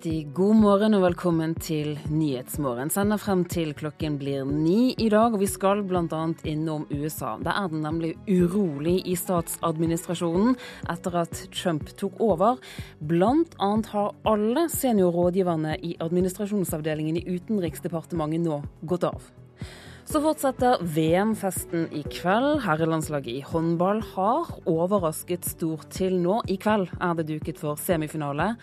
riktig god morgen og velkommen til Nyhetsmorgen. Sender frem til klokken blir ni i dag, og vi skal bl.a. innom USA. Der er den nemlig urolig i statsadministrasjonen etter at Trump tok over. Annet har alle seniorrådgiverne i administrasjonsavdelingen i Utenriksdepartementet nå gått av. Så fortsetter VM-festen i kveld. Herrelandslaget i håndball har overrasket stort til nå. I kveld er det duket for semifinale.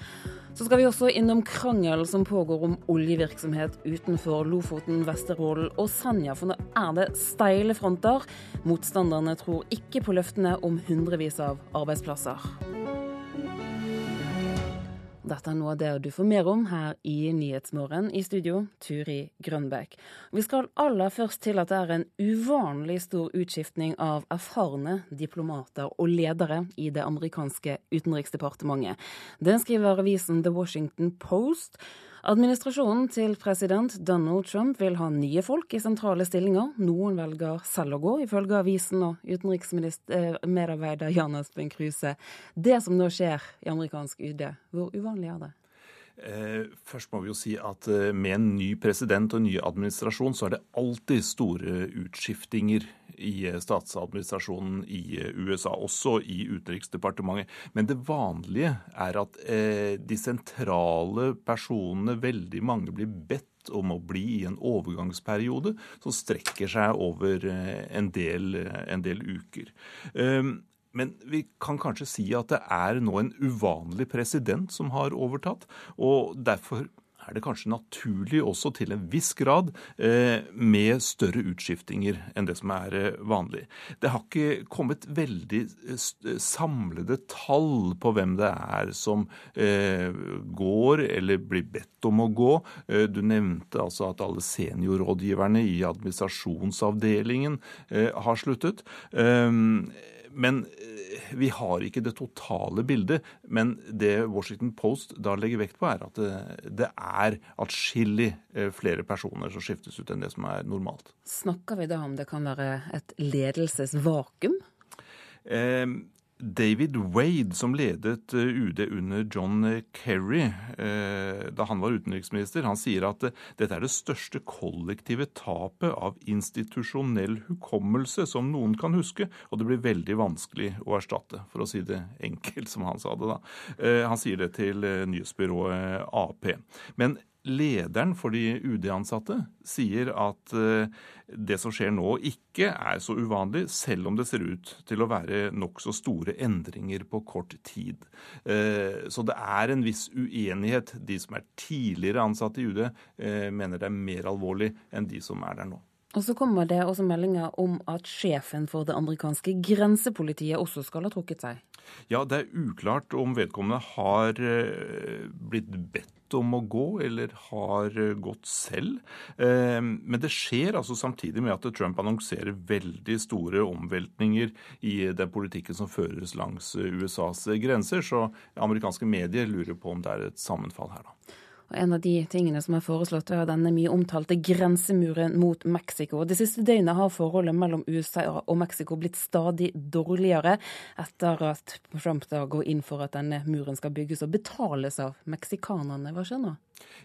Så skal vi også innom krangel som pågår om oljevirksomhet utenfor Lofoten, Vesterålen og Senja. For nå er det steile fronter. Motstanderne tror ikke på løftene om hundrevis av arbeidsplasser. Dette er noe av det du får mer om her i Nyhetsmorgen. I studio, Turi Grønbekk. Vi skal aller først til at det er en uvanlig stor utskiftning av erfarne diplomater og ledere i det amerikanske utenriksdepartementet. Den skriver avisen The Washington Post. Administrasjonen til president Donald Trump vil ha nye folk i sentrale stillinger. Noen velger selv å gå, ifølge avisen og utenriksmedarbeider Jan Espen Kruse. Det som nå skjer i amerikansk UD, hvor uvanlig er det? Eh, først må vi jo si at eh, med en ny president og en ny administrasjon, så er det alltid store utskiftinger i eh, statsadministrasjonen i USA, også i Utenriksdepartementet. Men det vanlige er at de sentrale personene, veldig mange, blir bedt om å bli i en overgangsperiode som strekker seg over en del, en del uker. Men vi kan kanskje si at det er nå en uvanlig president som har overtatt. Og derfor er det kanskje naturlig også til en viss grad eh, med større utskiftinger enn det som er eh, vanlig. Det har ikke kommet veldig eh, samlede tall på hvem det er som går eller blir bedt om å gå. Du nevnte altså at alle seniorrådgiverne i administrasjonsavdelingen har sluttet. Men eh, vi har ikke det totale bildet. Men det Washington Post da legger vekt på, er at det, det er atskillig eh, flere personer som skiftes ut enn det som er normalt. Snakker vi da om det kan være et ledelsesvakuum? Eh, David Wade, som ledet eh, UD under John Kerry eh, da han var utenriksminister, han sier at eh, dette er det største kollektive tapet av institusjonell hukommelse som noen kan huske, og det blir veldig vanskelig å erstatte, for å si det enkelt, som han sa det da. Han sier det til nyhetsbyrået Ap. Men lederen for de UD-ansatte sier at eh, det som skjer nå, ikke er så uvanlig, selv om det ser ut til å være nokså store endringer på kort tid. Eh, så det er en viss uenighet. De som er tidligere ansatte i UD, eh, mener det er mer alvorlig enn de som er der nå. Og så kommer det også meldinger om at sjefen for det amerikanske grensepolitiet også skal ha trukket seg. Ja, det er uklart om vedkommende har blitt bedt om å gå, eller har eh, gått selv. Eh, men det skjer altså samtidig med at Trump annonserer veldig store omveltninger i den politikken som føres langs eh, USAs grenser. Så amerikanske medier lurer på om det er et sammenfall her, da. Og En av de tingene som er foreslått, er denne mye omtalte grensemuren mot Mexico. Det siste døgnet har forholdet mellom USA og Mexico blitt stadig dårligere etter at Trump da går inn for at denne muren skal bygges og betales av meksikanerne. Hva skjer nå?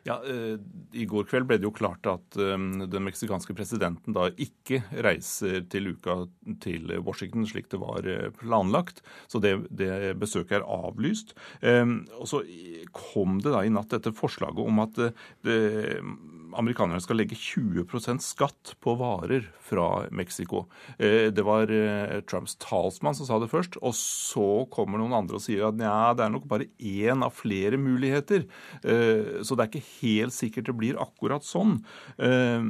Ja, uh, I går kveld ble det jo klart at um, den meksikanske presidenten da ikke reiser til uka til Washington slik det var planlagt. Så det, det besøket er avlyst. Og så kom det da i natt dette forslaget om at det, amerikanerne skal legge 20% skatt på varer fra Mexico. Uh, det var Trumps talsmann som sa det først. Og så kommer noen andre og sier at ja, det er nok bare én av flere muligheter. Så det er ikke helt sikkert det blir akkurat sånn. Eh,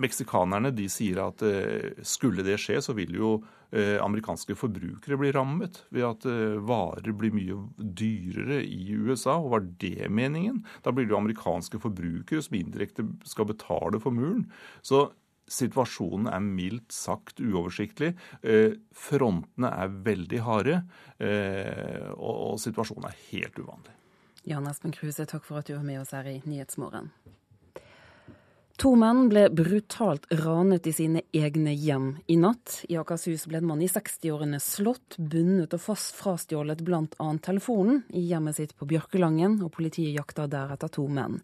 meksikanerne de sier at eh, skulle det skje, så vil jo eh, amerikanske forbrukere blir rammet ved at varer blir mye dyrere i USA. Og var det meningen? Da blir det jo amerikanske forbrukere som indirekte skal betale for muren. Så Situasjonen er mildt sagt uoversiktlig. Frontene er veldig harde, og situasjonen er helt uvanlig. Jan Espen Kruse, takk for at du var med oss her i Nyhetsmorgen. To menn ble brutalt ranet i sine egne hjem i natt. I Akershus ble en mann i 60-årene slått, bundet og fast frastjålet bl.a. telefonen i hjemmet sitt på Bjørkelangen, og politiet jakta deretter to menn.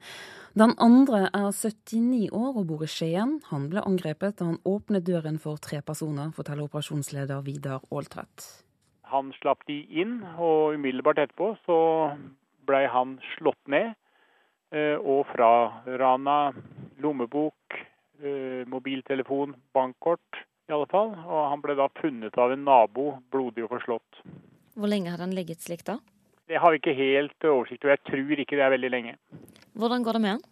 Den andre er 79 år og bor i Skien. Han ble angrepet da han åpnet døren for tre personer, forteller operasjonsleder Vidar Aaltvedt. Han slapp de inn, og umiddelbart etterpå så blei han slått ned eh, og frarana lommebok, eh, mobiltelefon, bankkort i alle fall. Og han ble da funnet av en nabo, blodig og forslått. Hvor lenge hadde han ligget slik da? Det har vi ikke helt oversikt over. Jeg tror ikke det er veldig lenge. Hvordan går det med han?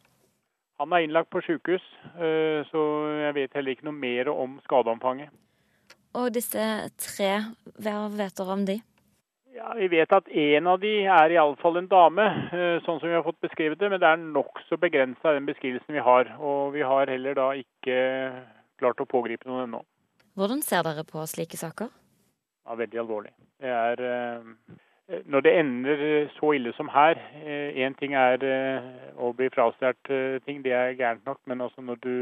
Han er innlagt på sykehus, eh, så jeg vet heller ikke noe mer om skadeomfanget. Og disse tre, hva vet dere om de? Ja, Vi vet at en av de er iallfall en dame, eh, sånn som vi har fått beskrevet det. Men det er nokså begrensa den beskrivelsen vi har. Og vi har heller da ikke klart å pågripe noen ennå. Hvordan ser dere på slike saker? Ja, Veldig alvorlig. Det er eh, Når det ender så ille som her Én eh, ting er å bli frastjålet ting, det er gærent nok. Men altså når du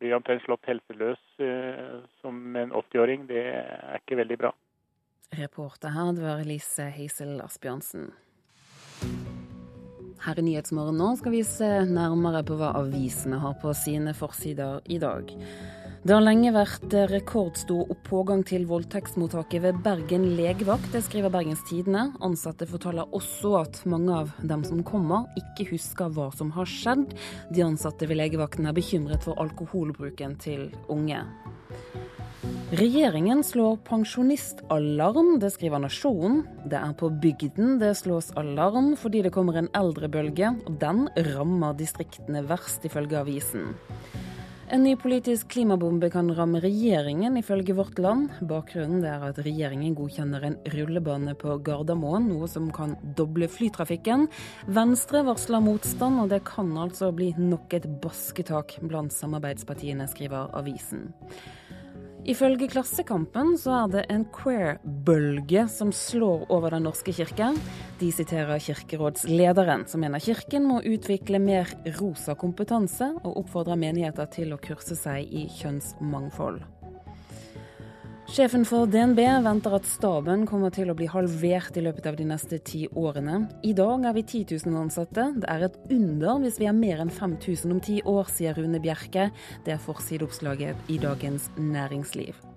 blir omtrent slått helseløs som en 80-åring, det er ikke veldig bra. Reporter her, det var Elise Heisel Asbjørnsen. Her i Nyhetsmorgen nå skal vi se nærmere på hva avisene har på sine forsider i dag. Det har lenge vært rekordstor pågang til voldtektsmottaket ved Bergen legevakt. Det skriver Bergens Tidende. Ansatte forteller også at mange av dem som kommer, ikke husker hva som har skjedd. De ansatte ved legevakten er bekymret for alkoholbruken til unge. Regjeringen slår pensjonistalarm, det skriver Nasjonen. Det er på bygden det slås alarm fordi det kommer en eldrebølge, og den rammer distriktene verst, ifølge avisen. En ny politisk klimabombe kan ramme regjeringen, ifølge Vårt Land. Bakgrunnen er at regjeringen godkjenner en rullebane på Gardermoen, noe som kan doble flytrafikken. Venstre varsler motstand, og det kan altså bli nok et basketak blant samarbeidspartiene, skriver avisen. Ifølge Klassekampen så er det en queer-bølge som slår over Den norske kirke. De siterer kirkerådslederen, som mener kirken må utvikle mer rosa kompetanse, og oppfordrer menigheter til å kurse seg i kjønnsmangfold. Sjefen for DNB venter at staben kommer til å bli halvert i løpet av de neste ti årene. I dag er vi 10 000 ansatte. Det er et under hvis vi er mer enn 5000 om ti år, sier Rune Bjerke. Det er forsideoppslaget i Dagens Næringsliv.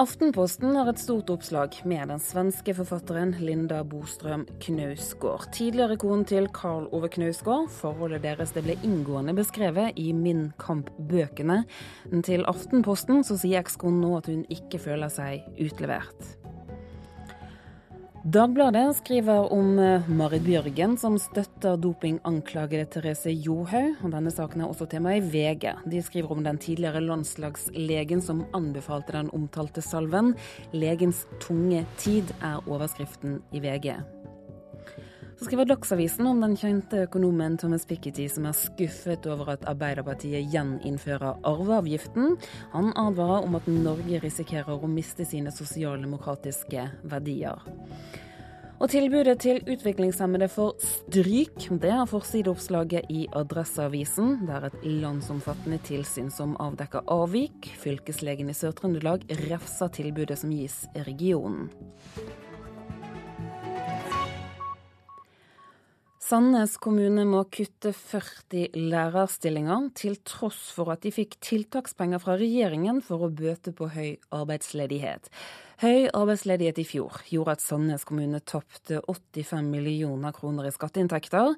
Aftenposten har et stort oppslag med den svenske forfatteren Linda Bostrøm Knausgård. Tidligere konen til Karl Ove Knausgård. Forholdet deres det ble inngående beskrevet i Min kamp-bøkene. Til Aftenposten så sier ekskonen nå at hun ikke føler seg utlevert. Dagbladet skriver om eh, Marit Bjørgen, som støtter dopinganklagede Therese Johaug. Denne saken er også tema i VG. De skriver om den tidligere landslagslegen som anbefalte den omtalte salven. 'Legens tunge tid' er overskriften i VG. Så skriver Dagsavisen om den kjente økonomen Thomas Piketty som er skuffet over at Arbeiderpartiet gjeninnfører arveavgiften. Han advarer om at Norge risikerer å miste sine sosialdemokratiske verdier. Og tilbudet til utviklingshemmede får stryk. Det er forsideoppslaget i Adresseavisen. Det er et landsomfattende tilsyn som avdekker avvik. Fylkeslegen i Sør-Trøndelag refser tilbudet som gis i regionen. Sandnes kommune må kutte 40 lærerstillinger, til tross for at de fikk tiltakspenger fra regjeringen for å bøte på høy arbeidsledighet. Høy arbeidsledighet i fjor gjorde at Sandnes kommune tapte 85 millioner kroner i skatteinntekter.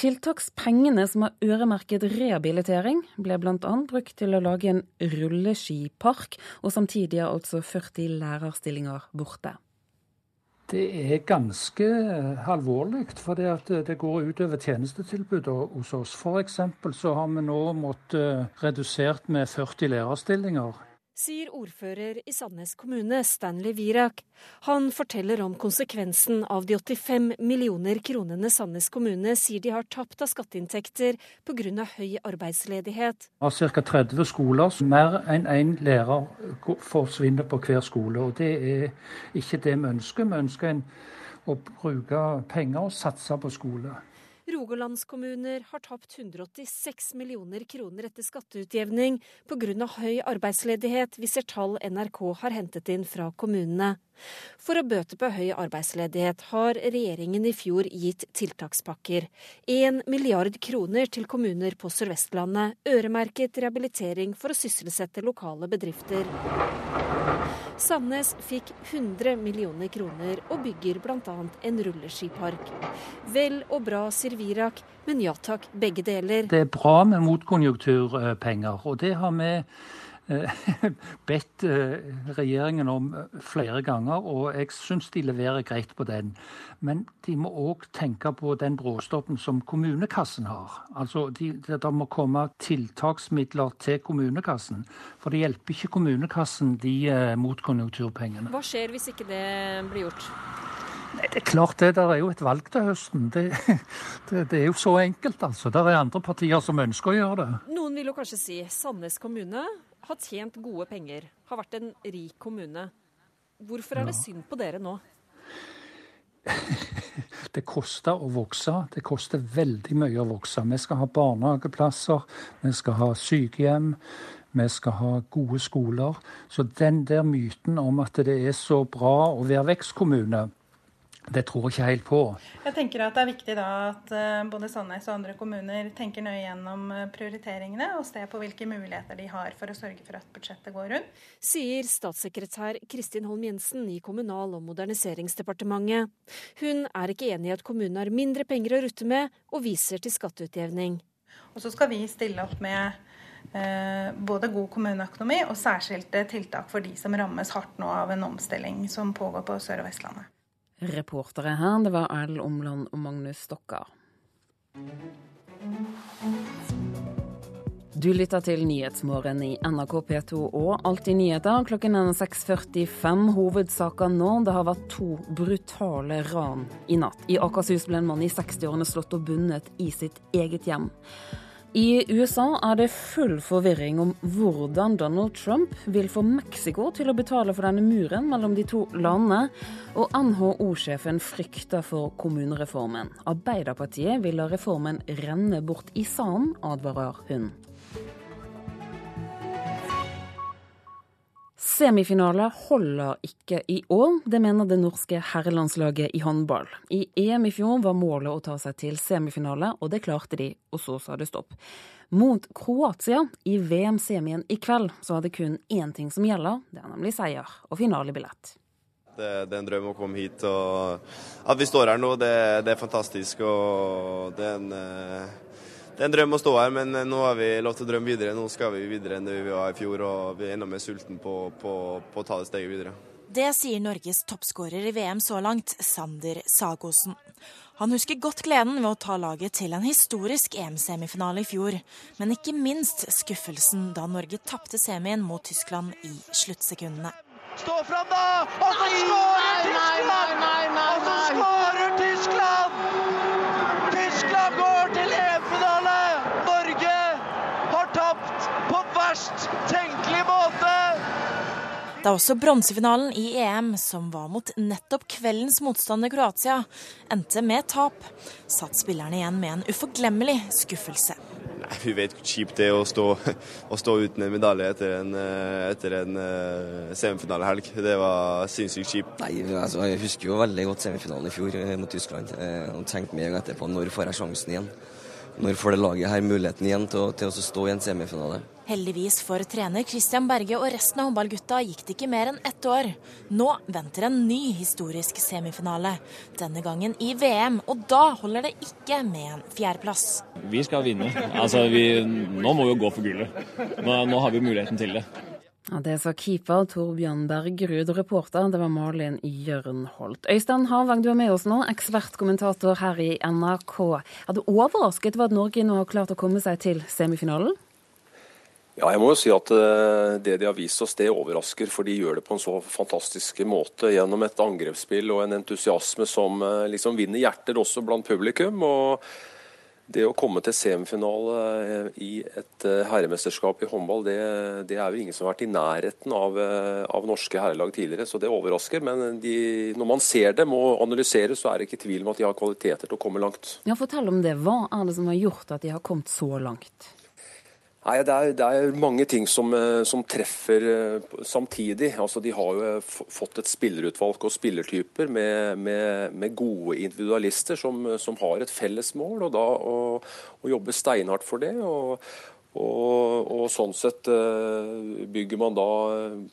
Tiltakspengene som har øremerket rehabilitering, ble bl.a. brukt til å lage en rulleskipark, og samtidig er altså 40 lærerstillinger borte. Det er ganske alvorlig, for det går utover tjenestetilbudet hos oss. F.eks. så har vi nå måttet redusert med 40 lærerstillinger sier ordfører i Sandnes kommune, Stanley Wirak. Han forteller om konsekvensen av de 85 millioner kronene Sandnes kommune sier de har tapt av skatteinntekter pga. høy arbeidsledighet. Av ca. 30 skoler, så mer enn én en lærer forsvinner på hver skole. og Det er ikke det vi ønsker. Vi ønsker en, å bruke penger og satse på skole. Rogalandskommuner har tapt 186 millioner kroner etter skatteutjevning pga. høy arbeidsledighet, viser tall NRK har hentet inn fra kommunene. For å bøte på høy arbeidsledighet har regjeringen i fjor gitt tiltakspakker. 1 milliard kroner til kommuner på Sør-Vestlandet, øremerket rehabilitering for å sysselsette lokale bedrifter. Sandnes fikk 100 millioner kroner og bygger bl.a. en rulleskipark. Vel og bra, sier Virak, men ja takk, begge deler. Det er bra med motkonjunkturpenger, og det har vi bedt eh, regjeringen om eh, flere ganger, og jeg syns de leverer greit på den. Men de må òg tenke på den bråstoppen som kommunekassen har. Altså, de, Det må komme tiltaksmidler til kommunekassen. For det hjelper ikke kommunekassen de motkonjunkturpengene. Hva skjer hvis ikke det blir gjort? Nei, Det er klart det. Der er jo et valg til høsten. Det, det, det, er jo så enkelt, altså. Der er andre partier som ønsker å gjøre det. Noen vil jo kanskje si Sandnes kommune har tjent gode penger, har vært en rik kommune. Hvorfor er det synd på dere nå? Det koster å vokse. Det koster veldig mye å vokse. Vi skal ha barnehageplasser, vi skal ha sykehjem, vi skal ha gode skoler. Så den der myten om at det er så bra å være vekstkommune, det tror jeg ikke helt på. Jeg tenker at Det er viktig da at eh, både Sandnes og andre kommuner tenker nøye gjennom eh, prioriteringene og ser på hvilke muligheter de har for å sørge for at budsjettet går rundt. Sier statssekretær Kristin Holm Jensen i Kommunal- og moderniseringsdepartementet. Hun er ikke enig i at kommunene har mindre penger å rutte med, og viser til skatteutjevning. Og så skal vi stille opp med eh, både god kommuneøkonomi og særskilte tiltak for de som rammes hardt nå av en omstilling som pågår på Sør- og Vestlandet. Reportere her, det var Erlend Omland og Magnus Stokkar. Du lytter til Nyhetsmorgen i NRK P2 og Alltid nyheter. Klokken er 6.45. Hovedsaker nå. Det har vært to brutale ran i natt. I Akershus ble en mann i 60-årene slått og bundet i sitt eget hjem. I USA er det full forvirring om hvordan Donald Trump vil få Mexico til å betale for denne muren mellom de to landene, og NHO-sjefen frykter for kommunereformen. Arbeiderpartiet vil la reformen renne bort i sanden, advarer hun. Semifinale holder ikke i år, det mener det norske herrelandslaget i håndball. I EM i fjor var målet å ta seg til semifinale, og det klarte de, og så sa det stopp. Mot Kroatia i VM-semien i kveld så er det kun én ting som gjelder, det er nemlig seier og finalebillett. Det, det, er en drøm å komme hit. og At vi står her nå, det, det er fantastisk. og det er en... Eh, det er en drøm å stå her, men nå har vi lov til å drømme videre. Nå skal vi videre enn det vi var i fjor, og vi er enda mer sulten på, på, på å ta det steget videre. Det sier Norges toppskårer i VM så langt, Sander Sagosen. Han husker godt gleden ved å ta laget til en historisk EM-semifinale i fjor, men ikke minst skuffelsen da Norge tapte semien mot Tyskland i sluttsekundene. Stå fram, da! Og så skårer Tyskland! Og så skårer Tyskland! Tyskland går til EM-finale! Norge har tapt på verst tenkelig måte! Da også bronsefinalen i EM, som var mot nettopp kveldens motstander Kroatia, endte med tap, satt spillerne igjen med en uforglemmelig skuffelse. Nei, Vi vet hvor kjipt det er å stå, å stå uten en medalje etter en, eh, etter en uh, semifinalehelg. Det var sinnssykt kjipt. Nei, altså, Jeg husker jo veldig godt semifinalen i fjor eh, mot Tyskland. og tenkte meg etterpå når får jeg sjansen igjen. Når får det laget her muligheten igjen til til å stå i en semifinale? Heldigvis for trener Christian Berge og resten av håndballgutta gikk det ikke mer enn ett år. Nå venter en ny historisk semifinale. Denne gangen i VM, og da holder det ikke med en fjerdeplass. Vi skal vinne. Altså, vi, nå må vi jo gå for gullet. Nå, nå har vi muligheten til det. Ja, Det sa keeper Torbjørn Bergerud, reporter det var Malin Jørnholt. Øystein Havang, du er med oss nå, ekspertkommentator her i NRK. Er du overrasket over at Norge nå har klart å komme seg til semifinalen? Ja, jeg må jo si at eh, Det de har vist oss, det overrasker. For de gjør det på en så fantastisk måte gjennom et angrepsspill og en entusiasme som eh, liksom vinner hjerter også blant publikum. og Det å komme til semifinale eh, i et herremesterskap i håndball, det, det er jo ingen som har vært i nærheten av, av norske herrelag tidligere. Så det overrasker. Men de, når man ser dem og analyserer, så er det ikke tvil om at de har kvaliteter til å komme langt. Ja, Fortell om det. Hva er det som har gjort at de har kommet så langt? Nei, det er, det er, mange ting som, eh, som, treffer eh, samtidig. Altså, de har jo eh, fått et spillerutvalg og spillertyper med, med, med gode individualister som, som, har et felles mål, og da å, jobbe steinhardt for det. Og, og, og, sånn sett bygger man da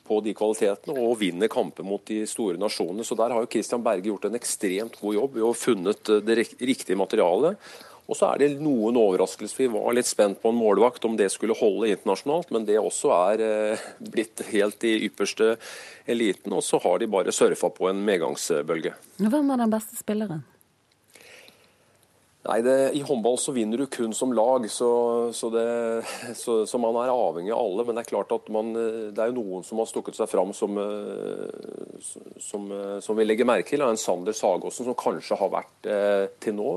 på de kvalitetene og vinner kamper mot de store nasjonene. Så der har jo Christian Berge gjort en ekstremt god jobb i å funnet det riktige materialet. Og så er det noen overraskelser. Vi var litt spent på en målvakt, om det skulle holde internasjonalt, men det også er eh, blitt helt i ypperste eliten. Og så har de bare surfa på en medgangsbølge. Hvem er den beste spilleren? Nei, det, I håndball så vinner du kun som lag, så, så, det, så, så, man er avhengig av alle. Men det er klart at man, det er jo noen som har stukket seg fram som, eh, som, eh, som vi legger merke til. En Sander Sagåsen som kanskje har vært eh, til nå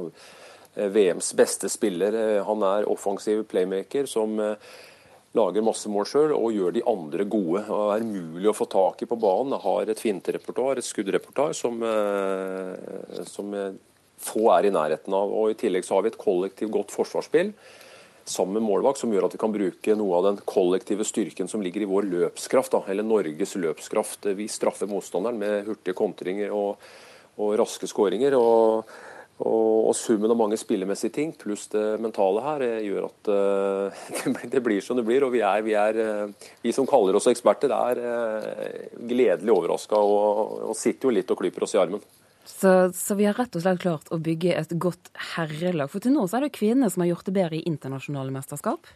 VMs beste spiller. Eh, han er offensiv playmaker som eh, lager masse mål sjøl og gjør de andre gode. og Er mulig å få tak i på banen. Har et finterepertoar, et skuddrepertoar, som, som få er i nærheten av. Og I tillegg så har vi et kollektivt godt forsvarsspill sammen med målvakt, som gjør at vi kan bruke noe av den kollektive styrken som ligger i vår løpskraft, da, eller Norges løpskraft. Vi straffer motstanderen med hurtige kontringer og, og raske skåringer. og og, og, summen av mange spillemessige ting pluss det mentale her eh, gjør at uh, det blir som det blir. Og vi er, vi, er, uh, vi som kaller oss eksperter, er uh, gledelig overraska og, og, sitter jo litt og klyper oss i armen. Så, så, vi har rett og slett klart å bygge et godt herrelag. For til nå så er det kvinnene som har gjort det bedre i internasjonale mesterskap?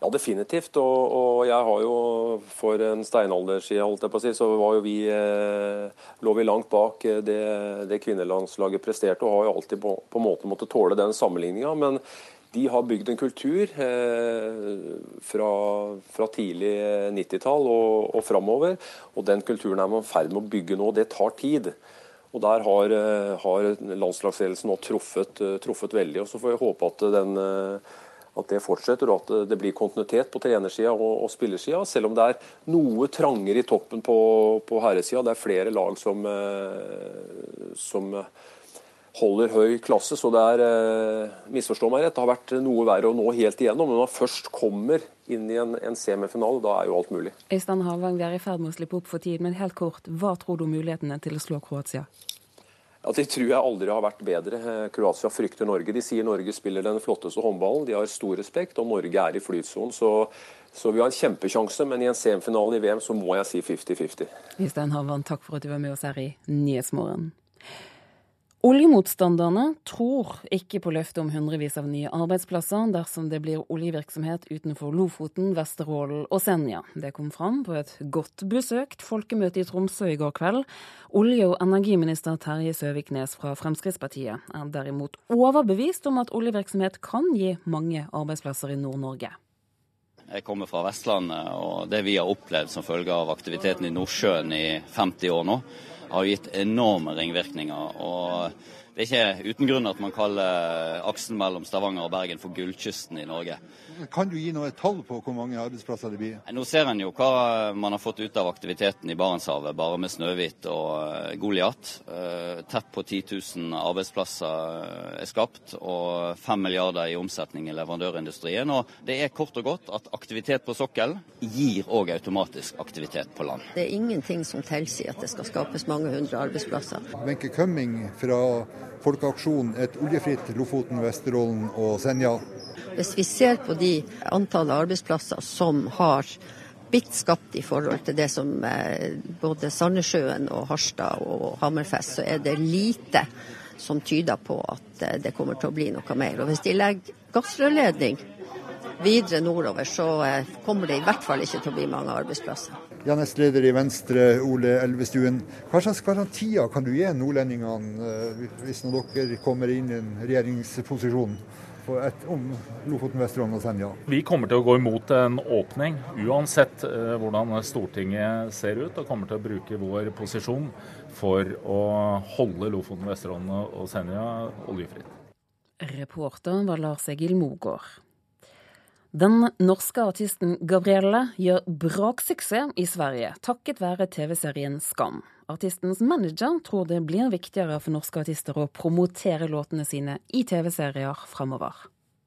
Ja, definitivt. Og, og, jeg har jo for en steinalder siden, holdt jeg på å si, så var jo vi, eh, lå vi langt bak eh, det, det kvinnelandslaget presterte, og har jo alltid på, på en måte måttet tåle den sammenligninga. Men de har bygd en kultur eh, fra, fra, tidlig 90-tall og, og framover. Og den kulturen er man i ferd med å bygge nå. Det tar tid. Og Der har, eh, har landslagsledelsen nå truffet, eh, truffet, veldig. og Så får vi håpe at den at det fortsetter, og at det blir kontinuitet på trenersida og, og spillersida. Selv om det er noe trangere i toppen på, på herresida. Det er flere lag som, eh, som holder høy klasse. Så det er, eh, misforstå meg rett, det har vært noe verre å nå helt igjennom. Men når man først kommer inn i en, en semifinale, da er jo alt mulig. Øystein Havang, vi er i ferd med å slippe opp for tid, men helt kort, hva tror du om mulighetene til å slå Kroatia? Ja, De tror jeg aldri har vært bedre. Eh, Kroatia frykter Norge. De sier Norge spiller den flotteste håndballen. De har stor respekt, og Norge er i flytsonen. Så, så, vi har en kjempesjanse, men i en semifinale i VM så må jeg si 50-50. Øystein Havan, takk for at du var med oss her i Nyhetsmorgen. Oljemotstanderne tror ikke på løftet om hundrevis av nye arbeidsplasser dersom det blir oljevirksomhet utenfor Lofoten, Vesterålen og Senja. Det kom fram på et godt besøkt folkemøte i Tromsø i går kveld. Olje- og energiminister Terje Søviknes fra Fremskrittspartiet er derimot overbevist om at oljevirksomhet kan gi mange arbeidsplasser i Nord-Norge. Jeg kommer fra Vestlandet, og det vi har opplevd som følge av aktiviteten i Nordsjøen i 50 år nå, har gitt enorme ringvirkninger. og det er ikke uten grunn at man kaller aksen mellom Stavanger og Bergen for gullkysten i Norge. Kan du gi noe tall på hvor mange arbeidsplasser det blir? Nå ser en jo hva man har fått ut av aktiviteten i Barentshavet, bare med Snøhvit og eh, Goliat. Eh, tett på 10 000 arbeidsplasser eh, er skapt, og 5 milliarder i omsetning i leverandørindustrien. Og det er kort og godt at aktivitet på sokkelen gir òg automatisk aktivitet på land. Det er ingenting som tilsier at det skal skapes mange hundre arbeidsplasser. Wenche Kømming fra Folkeaksjonen Et oljefritt Lofoten, Vesterålen og Senja. Hvis vi ser på de antallet arbeidsplasser som har blitt skapt i forhold til det som eh, både Sandnessjøen og Harstad og Hammerfest, så er det lite som tyder på at eh, det kommer til å bli noe mer. Og Hvis de legger gassrørledning videre nordover, så eh, kommer det i hvert fall ikke til å bli mange arbeidsplasser. Ja, nestleder i Venstre, Ole Elvestuen. Hva slags garantier kan du gi nordlendingene hvis dere kommer inn i en regjeringsposisjon? et, om Lofoten, Vesterålen og Senja. Vi kommer til å gå imot en åpning, uansett eh, hvordan Stortinget ser ut. Og kommer til å bruke vår posisjon for å holde Lofoten, Vesterålen og Senja oljefritt. Reporteren var Lars Egil Mogård. Den norske artisten Gabrielle gjør braksuksess i Sverige, takket være TV-serien Skam. Artistens manager tror det blir viktigere for norske artister å promotere låtene sine i TV-serier fremover.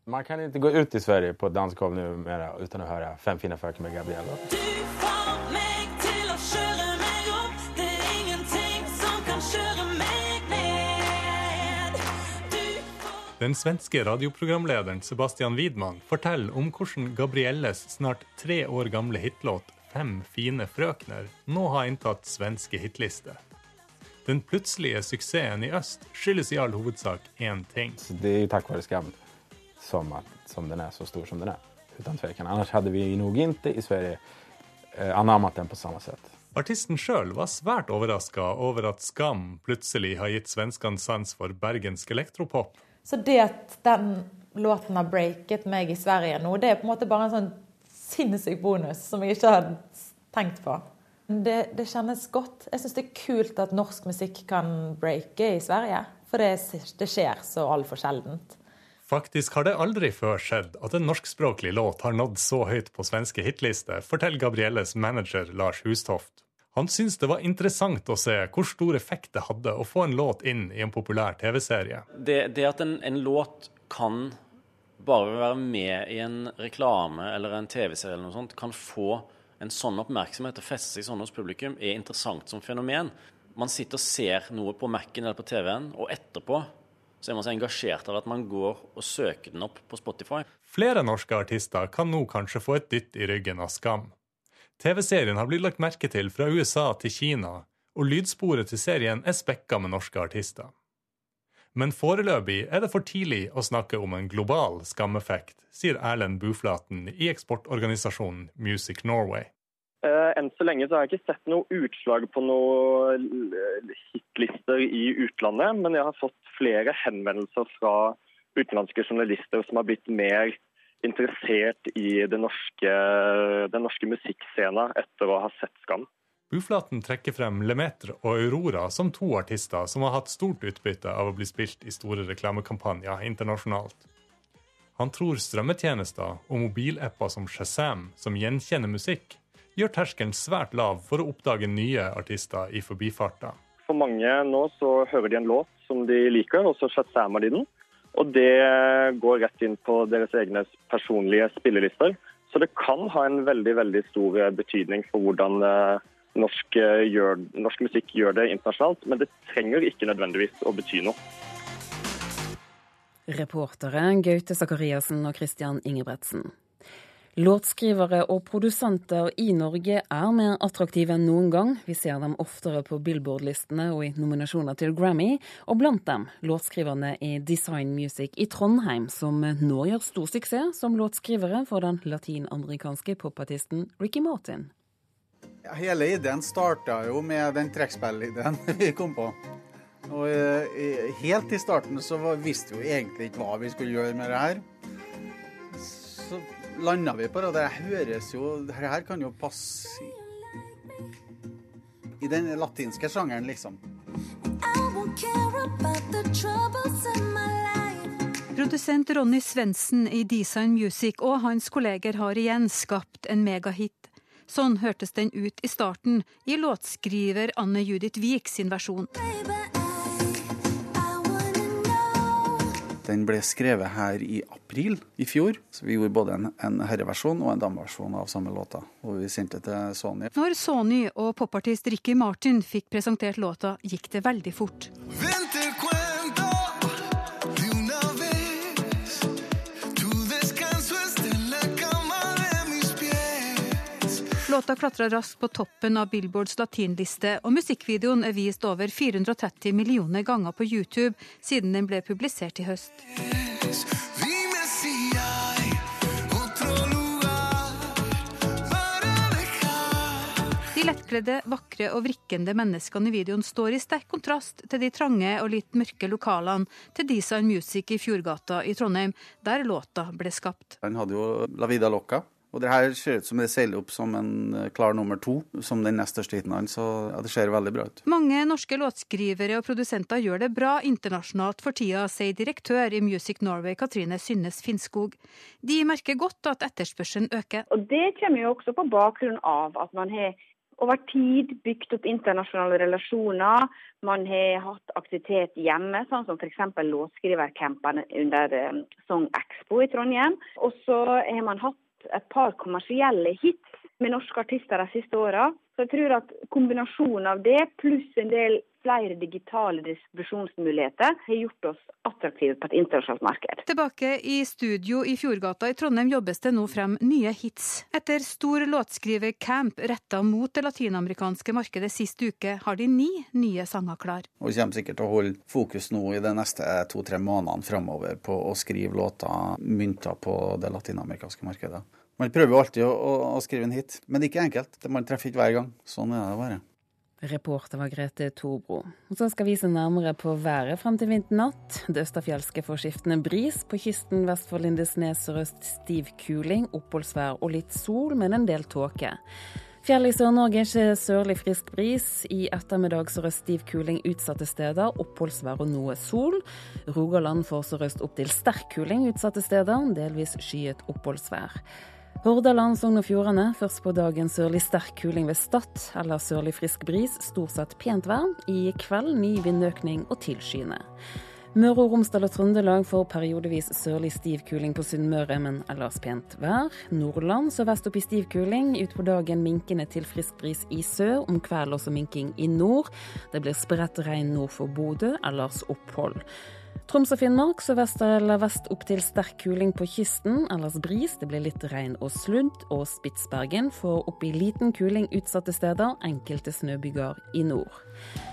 Man kan ikke gå ut i Sverige på et dansegulv uten å høre 'Fem fine folk med Gabrielle'. Den svenske radioprogramlederen Sebastian Widman forteller om hvordan Gabrielles snart tre år gamle hitlåt 'Fem fine frøkner' nå har inntatt svenske hitlister. Den plutselige suksessen i øst skyldes i all hovedsak én ting. Det er jo takk være Skam som, som den er så stor som den er. Uten tvil. Ellers hadde vi nok ikke i Sverige eh, anammet den på samme sett. Artisten sjøl var svært overraska over at Skam plutselig har gitt svenskene sans for bergensk elektropop. Så det at den låten har breaket meg i Sverige nå, det er på en måte bare en sånn sinnssyk bonus som jeg ikke hadde tenkt på. Det, det kjennes godt. Jeg syns det er kult at norsk musikk kan breake i Sverige. For det, det skjer så altfor sjeldent. Faktisk har det aldri før skjedd at en norskspråklig låt har nådd så høyt på svenske hitlister, forteller Gabrielles manager Lars Hustoft. Han syntes det var interessant å se hvor stor effekt det hadde å få en låt inn i en populær TV-serie. Det, det, at en, en, låt kan bare være med i en reklame eller en TV-serie eller noe sånt, kan få en sånn oppmerksomhet og feste seg sånn hos publikum, er interessant som fenomen. Man sitter og ser noe på Mac-en eller på TV-en, og etterpå så er man så engasjert av at man går og søker den opp på Spotify. Flere norske artister kan nå kanskje få et dytt i ryggen av skam. TV-serien har blitt lagt merke til fra USA til Kina, og lydsporet til serien er spekka med norske artister. Men foreløpig er det for tidlig å snakke om en global skameffekt, sier Erlend Buflaten i eksportorganisasjonen Music Norway. Uh, enn så lenge så har jeg ikke sett noe utslag på noen hitlister i utlandet, men jeg har fått flere henvendelser fra utenlandske journalister som har blitt mer interessert i den norske, den norske musikkscenen etter å ha sett Skam. Buflaten trekker frem Lemetre og Aurora som to artister som har hatt stort utbytte av å bli spilt i store reklamekampanjer internasjonalt. Han tror strømmetjenester og mobilapper som Shazam, som gjenkjenner musikk, gjør terskelen svært lav for å oppdage nye artister i forbifarta. For mange nå så hører de en låt som de liker, og så shazamer de den. Og det går rett inn på deres egne personlige spillelister. Så det kan ha en veldig veldig stor betydning for hvordan eh, norsk, eh, gjør, norsk musikk gjør det internasjonalt. Men det trenger ikke nødvendigvis å bety noe. Reportere Gaute Sakariassen og Christian Ingebretsen. Låtskrivere og produsenter i Norge er mer attraktive enn noen gang. Vi ser dem oftere på Billboard-listene og i nominasjoner til Grammy, og blant dem låtskriverne i Design Music i Trondheim, som nå gjør stor suksess som låtskrivere for den latinamerikanske popartisten Ricky Martin. Hele ideen starta jo med den trekkspillideen vi kom på. Og eh, Helt i starten så visste vi jo egentlig ikke hva vi skulle gjøre med det her. Landa vi på det. Det høres jo Dette her kan jo passe i den latinske sjangeren, liksom. Produsent Ronny Svendsen i Design Music og hans kolleger har igjen skapt en megahit. Sånn hørtes den ut i starten, i låtskriver Anne Judith Wiik sin versjon. Den ble skrevet her i april i fjor. Så vi gjorde både en, en herreversjon og en dameversjon av samme låta. Og vi sendte til Sony. Når Sony og popartist Ricky Martin fikk presentert låta, gikk det veldig fort. Låta klatra raskt på toppen av Billboards latinliste, og musikkvideoen er vist over 430 millioner ganger på YouTube siden den ble publisert i høst. De lettkledde, vakre og vrikkende menneskene i videoen står i sterk kontrast til de trange og litt mørke lokalene til Design Music i Fjordgata i Trondheim, der låta ble skapt. Han hadde jo La Vida Loca Og det her ser ut som det seiler opp som en eh, klar nummer to, som den nest største hiten hans. Så ja, det ser veldig bra ut. Mange norske låtskrivere og produsenter gjør det bra internasjonalt for tida, sier direktør i Music Norway Katrine Synnes Finnskog. De merker godt at etterspørselen øker. Og Det kommer jo også på bakgrunn av at man har over tid bygd opp internasjonale relasjoner. Man har hatt aktivitet hjemme, sånn som f.eks. låtskrivercampene under eh, Song Expo i Trondheim. Og så har man hatt et par kommersielle hits med norske artister de siste åra. Så jeg tror at kombinasjonen av det, pluss en del flere digitale distribusjonsmuligheter, har gjort oss attraktive på et internasjonalt marked. Tilbake i studio i Fjordgata i Trondheim jobbes det nå frem nye hits. Etter stor låtskrivercamp retta mot det latinamerikanske markedet sist uke, har de ni nye sanger klar. Og vi kommer sikkert til å holde fokus nå i de neste to-tre månedene framover på å skrive låter mynta på det latinamerikanske markedet. Man prøver jo alltid å, å, å, skrive en hit, men det er ikke enkelt. Man treffer ikke hver gang. Sånn er det bare. Reporter var Grete Torbro. Og så skal vi se nærmere på været frem til vinternatt. Det østafjelske får skiftende bris. På kysten vest for Lindesnes sørøst stiv kuling, oppholdsvær og litt sol, men en del tåke. Fjell i Sør-Norge ikke sørlig frisk bris. I ettermiddag sørøst stiv kuling utsatte steder. Oppholdsvær og noe sol. Rogaland får sørøst opp til sterk kuling utsatte steder. Delvis skyet oppholdsvær. Hordaland, Sogn og Fjordane først på dagen sørlig sterk kuling ved Stad eller sørlig frisk bris. Stort sett pent vær. I kveld ny vindøkning og tilskyende. Møre og Romsdal og Trøndelag får periodevis sørlig stiv kuling på Sunnmøre, men ellers pent vær. Nordland sørvest opp i stiv kuling. Utpå dagen minkende til frisk bris i sør. Om kveld også minking i nord. Det blir spredt regn nord for Bodø, ellers opphold. Troms og Finnmark sørvest eller vest opp til sterk kuling på kysten, ellers bris. Det blir litt regn og sludd. Og Spitsbergen får opp i liten kuling utsatte steder, enkelte snøbyger i nord.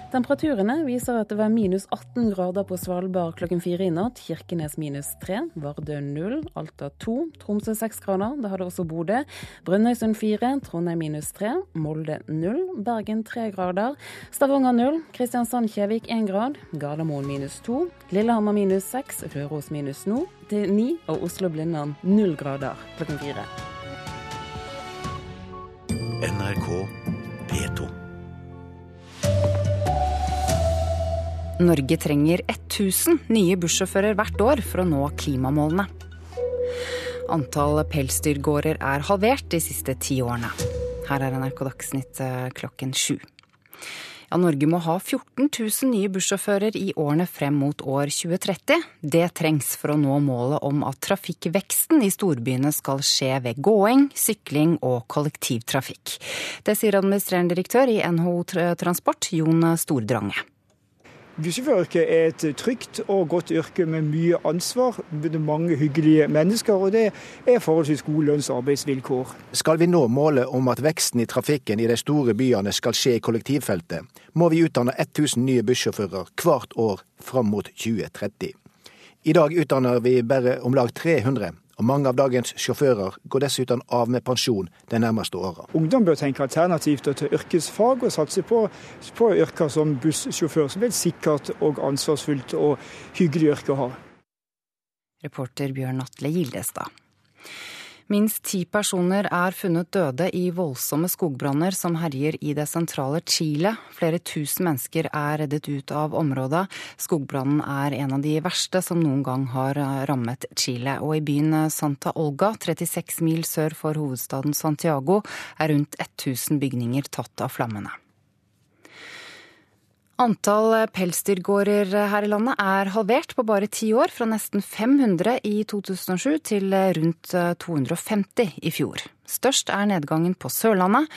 Temperaturene viser at det var minus 18 grader på Svalbard klokken fire i natt. Kirkenes minus 3, Vardø 0, Alta 2, Tromsø 6 grader. Det hadde også Bodø. Brønnøysund 4, Trondheim minus 3, Molde 0, Bergen 3 grader. Stavanger 0, Kristiansand-Kjevik 1 grad, Gardermoen minus 2, Lillehammer minus 6, Røros minus 9 og Oslo-Blindern 0 grader klokken fire. Norge trenger 1000 nye bussjåfører hvert år for å nå klimamålene. Antall pelsdyrgårder er halvert de siste ti årene. Her er NRK Dagsnytt eh, klokken sju. Ja, Norge må ha 14 000 nye bussjåfører i årene frem mot år 2030. Det trengs for å nå målet om at trafikkveksten i storbyene skal skje ved gåing, sykling og kollektivtrafikk. Det sier administrerende direktør i NHO Transport, Jon Stordrange. Bussjåføryrket er et trygt og godt yrke med mye ansvar, mange hyggelige mennesker, og det er forholdsvis gode lønns- og arbeidsvilkår. Skal vi nå målet om at veksten i trafikken i de store byene skal skje i kollektivfeltet, må vi utdanne 1000 nye bussjåfører hvert år fram mot 2030. I dag utdanner vi bare om lag 300 og mange av dagens sjåfører går dessuten av med pensjon de nærmeste åra. Ungdom bør tenke alternativt til yrkesfag og satse på, på yrker som bussjåfør, som er et sikkert og ansvarsfullt og hyggelig yrke å ha. Reporter Bjørn Atle Gildestad. Minst ti personer er funnet døde i voldsomme skogbranner som herjer i det sentrale Chile. Flere tusen mennesker er reddet ut av området. Skogbrannen er en av de verste som noen gang har rammet Chile. Og i byen Santa Olga, 36 mil sør for hovedstaden Santiago, er rundt 1000 bygninger tatt av flammene. Antall pelsdyrgårder her i landet er halvert på bare ti år, fra nesten 500 i 2007 til rundt 250 i fjor. Størst er nedgangen på Sørlandet.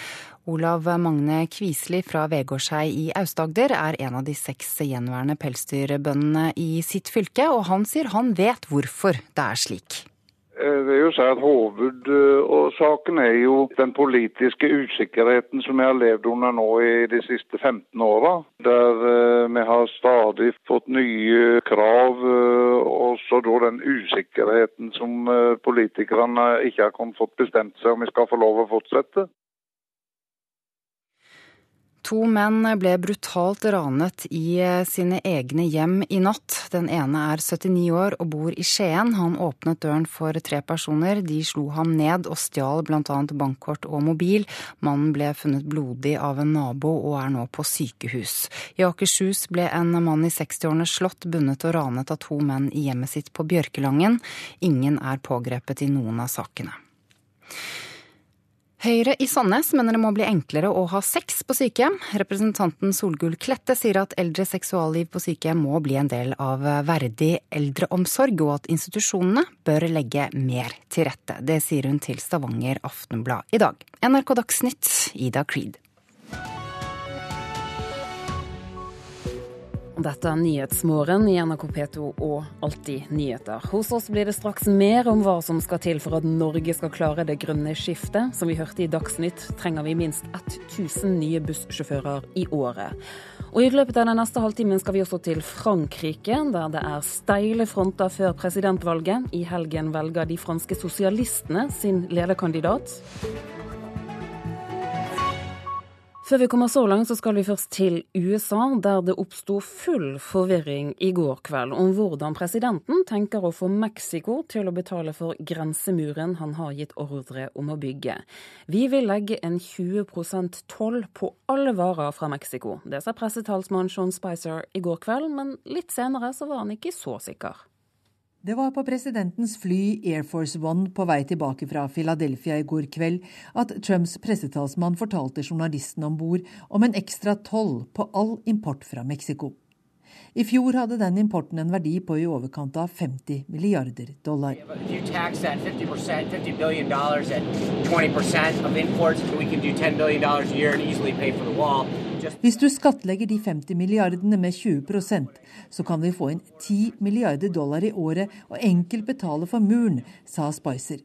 Olav Magne Kvisli fra Vegårshei i Aust-Agder er en av de seks gjenværende pelsdyrbøndene i sitt fylke, og han sier han vet hvorfor det er slik. Eh, det er jo si at Hovedårsaken er jo den politiske usikkerheten som vi har levd under nå i de siste 15 åra. Der eh, vi har stadig fått nye krav, eh, og så da den usikkerheten som politikerne ikke har fått bestemt seg om vi skal få lov å fortsette. To menn ble brutalt ranet i eh, sine egne hjem i natt. Den ene er 79 år og bor i Skien. Han åpnet døren for tre personer. De slo ham ned og stjal bl.a. bankkort og mobil. Mannen ble funnet blodig av en nabo og er nå på sykehus. I Akershus ble en mann i 60-årene slått, bundet og ranet av to menn i hjemmet sitt på Bjørkelangen. Ingen er pågrepet i noen av sakene. Høyre i Sandnes mener det må bli enklere å ha sex på sykehjem. Representanten Solgull Klette sier at eldre seksualliv på sykehjem må bli en del av verdig eldreomsorg, og at institusjonene bør legge mer til rette. Det sier hun til Stavanger Aftenblad i dag. NRK Dagsnytt, Ida Creed. Dette er Nyhetsmorgen i NRK P2 og Alltid nyheter. Hos oss blir det straks mer om hva som skal til for at Norge skal klare det grønne skiftet. Som vi hørte i Dagsnytt, trenger vi minst 1000 nye bussjåfører i året. Og I løpet av den neste halvtimen skal vi også til Frankrike, der det er steile fronter før presidentvalget. I helgen velger de franske sosialistene sin lederkandidat. Før vi kommer så langt, så skal vi først til USA, der det oppsto full forvirring i går kveld om hvordan presidenten tenker å få Mexico til å betale for grensemuren han har gitt ordre om å bygge. Vi vil legge en 20% toll på alle varer fra Mexico. Det sa pressetalsmann Sean Spicer i går kveld, men litt senere så var han ikke så sikker. Det var på presidentens fly Air Force One på vei tilbake fra Philadelphia i går kveld at Trumps pressetalsmann fortalte journalisten om bord om en ekstra toll på all import fra Mexico. I fjor hadde den importen en verdi på i overkant av 50 milliarder dollar. Hvis du skattlegger de 50 milliardene med 20% så kan vi få inn 10 milliarder dollar i året og enkelt betale for muren, sa Spicer.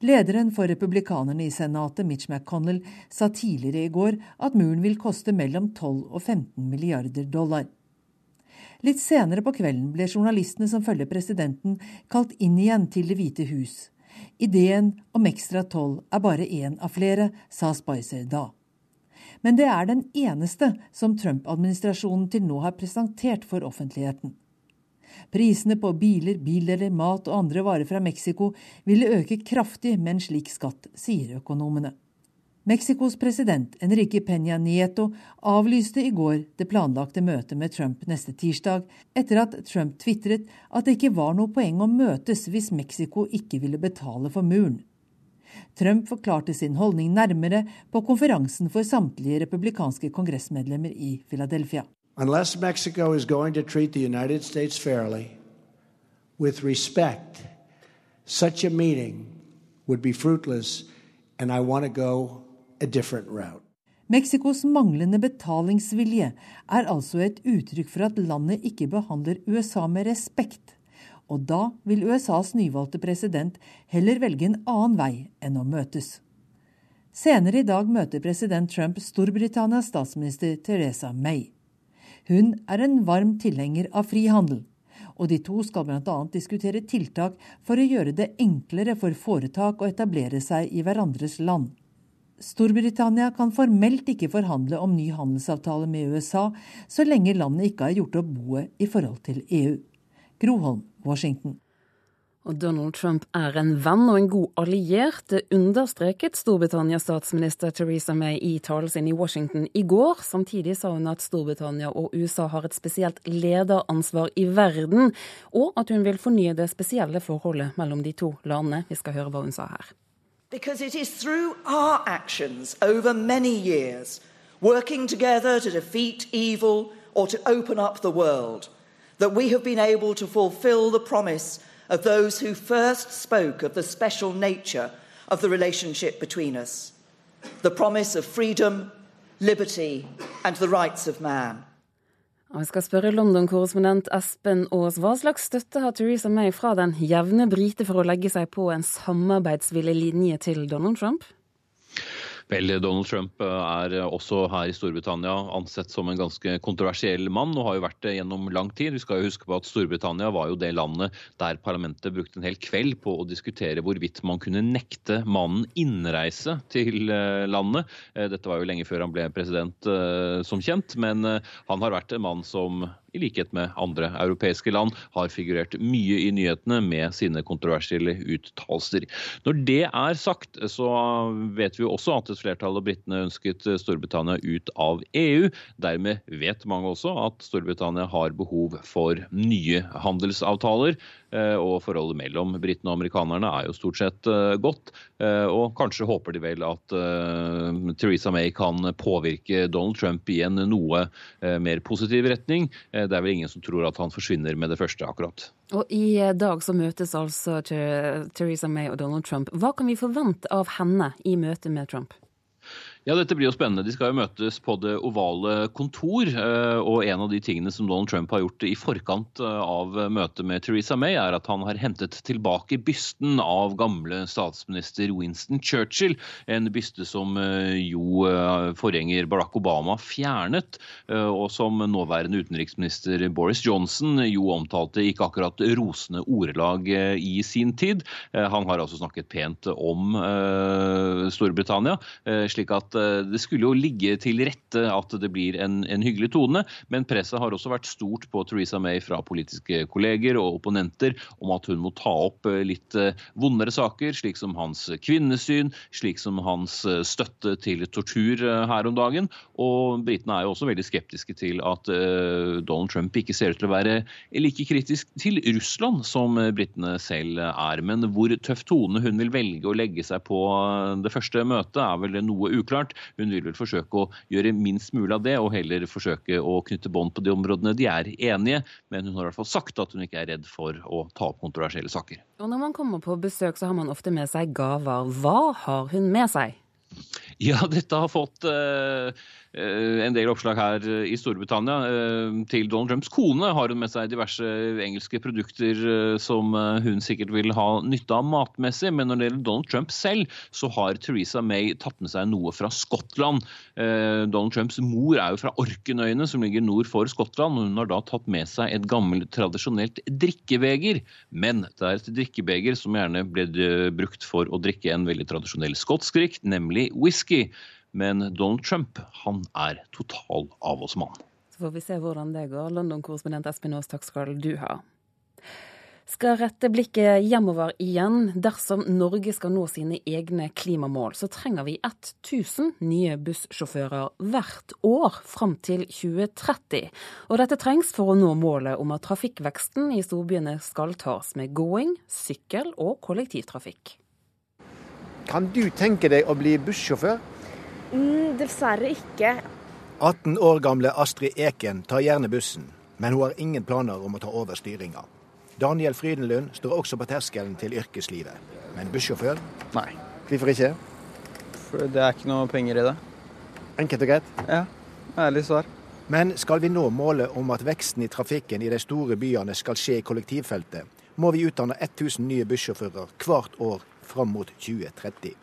Lederen for republikanerne i Senatet, Mitch McConnell, sa tidligere i går at muren vil koste mellom 12 og 15 milliarder dollar. Litt senere på kvelden ble journalistene som følger presidenten, kalt inn igjen til Det hvite hus. Ideen om ekstra toll er bare én av flere, sa Spicer da. Men det er den eneste som Trump-administrasjonen til nå har presentert for offentligheten. Prisene på biler, bildeler, mat og andre varer fra Mexico ville øke kraftig med en slik skatt, sier økonomene. Mexicos president Enrique Peña Nieto avlyste i går det planlagte møtet med Trump neste tirsdag, etter at Trump tvitret at det ikke var noe poeng å møtes hvis Mexico ikke ville betale for muren. Trump forklarte sin holdning nærmere på konferansen for samtlige republikanske kongressmedlemmer i Philadelphia. Unless Mexico is going to treat the United States fairly, with respect, such a meeting would be fruitless, and I want to go a different route. Mexicos manglende betalingsvilje er altså et uttrykk for at landet ikke behandler USA med respekt. Og da vil USAs nyvalgte president heller velge en annen vei enn å møtes. Senere i dag møter president Trump Storbritannias statsminister Teresa May. Hun er en varm tilhenger av frihandel, og de to skal bl.a. diskutere tiltak for å gjøre det enklere for foretak å etablere seg i hverandres land. Storbritannia kan formelt ikke forhandle om ny handelsavtale med USA så lenge landet ikke har gjort opp boet i forhold til EU. Groholm, Washington. Og Donald Trump er en venn og en god alliert. Det understreket Storbritannias statsminister Theresa May i talen sin i Washington i går. Samtidig sa hun at Storbritannia og USA har et spesielt lederansvar i verden, og at hun vil fornye det spesielle forholdet mellom de to landene. Vi skal høre hva hun sa her. Because it is through our actions over many years, working together to defeat evil or to open up the world, that we have been able to fulfill the promise of those who first spoke of the special nature of the relationship between us the promise of freedom, liberty, and the rights of man. Og jeg skal spørre London-korrespondent Espen Aas, hva slags støtte har Theresa May fra den jevne brite for å legge seg på en samarbeidsvillig linje til Donald Trump? Vel, Donald Trump er også her i Storbritannia ansett som en ganske kontroversiell mann, og har jo vært det gjennom lang tid. Vi skal jo huske på at Storbritannia var jo det landet der parlamentet brukte en hel kveld på å diskutere hvorvidt man kunne nekte mannen innreise til eh, landet. Eh, dette var jo lenge før han ble president, eh, som kjent, men han har vært en mann som i likhet med andre europeiske land, har figurert mye i nyhetene med sine kontroversielle uttalelser. Når det er sagt, så vet vi også at et flertall av britene ønsket Storbritannia ut av EU. Dermed vet mange også at Storbritannia har behov for nye handelsavtaler. Eh, og forholdet mellom britene og amerikanerne er jo stort sett eh, godt. Eh, og kanskje håper de vel at Theresa May kan påvirke Donald Trump i en noe mer positiv retning. Det er vel ingen som tror at han forsvinner med det første, akkurat. Og I dag så møtes altså Theresa May og Donald Trump. Hva kan vi forvente av henne i møte med Trump? Ja, dette blir jo spennende. De skal jo møtes på det ovale kontor. Eh, og en av de tingene som Donald Trump har gjort i forkant eh, av møtet med Theresa May, er at han har hentet tilbake bysten av gamle statsminister Winston Churchill. En byste som eh, jo forgjenger Barack Obama fjernet, og som nåværende utenriksminister Boris Johnson jo omtalte ikke akkurat rosende ordelag i sin tid. Han har altså snakket pent om Storbritannia, slik at det skulle jo ligge til rette at det blir en, en, hyggelig tone, men presset har også vært stort på Theresa May fra politiske kolleger og opponenter om at hun må ta opp eh, litt eh, vondere saker, slik som hans kvinnesyn, slik som hans støtte til tortur her om dagen. Og britene er jo også veldig skeptiske til at Donald Trump ikke ser ut til å være like kritisk til Russland som britene selv er. Men hvor tøff tone hun vil velge å legge seg på det første møtet, er vel noe uklart klart. Hun vil vel forsøke å gjøre minst mulig av det, og heller forsøke å knytte bånd på de områdene de er enige. Men hun har i hvert fall sagt at hun ikke er redd for å ta opp kontroversielle saker. Og når man kommer på besøk, så har man ofte med seg gaver. Hva har hun med seg? Ja, dette har fått uh, en del oppslag her i Storbritannia. Eh, til Donald Trumps kone har hun med seg diverse engelske produkter eh, som hun sikkert vil ha nytte av matmessig. Men når det gjelder Donald Trump selv, så har Theresa May tatt med seg noe fra Skottland. Donald Trumps mor er jo fra Orkenøyene, som ligger nord for Skottland. og Hun har da tatt med seg et gammelt, tradisjonelt drikkebeger. Men det er et drikkebeger som gjerne ble brukt for å drikke en veldig tradisjonell skotsk drikk, nemlig whisky. Men Donald Trump han er total avholdsmann. Så får vi se hvordan det går. London-korrespondent Espen Aas, takk skal du ha. Skal rette blikket hjemover igjen. Dersom Norge skal nå sine egne klimamål, så trenger vi 1000 nye bussjåfører hvert år fram til 2030. Og dette trengs for å nå målet om at trafikkveksten i storbyene skal tas med gåing, sykkel og kollektivtrafikk. Kan du tenke deg å bli bussjåfør? Mm, dessverre ikke. 18 år gamle Astrid Eken tar gjerne bussen, men hun har ingen planer om å ta over styringa. Daniel Frydenlund står også på terskelen til yrkeslivet. Men bussjåfør? Nei. Hvorfor ikke? For det er ikke noe penger i det. Enkelt og greit? Ja. Ærlig svar. Men skal vi nå målet om at veksten i trafikken i de store byene skal skje i kollektivfeltet, må vi utdanne 1000 nye bussjåfører hvert år fram mot 2030.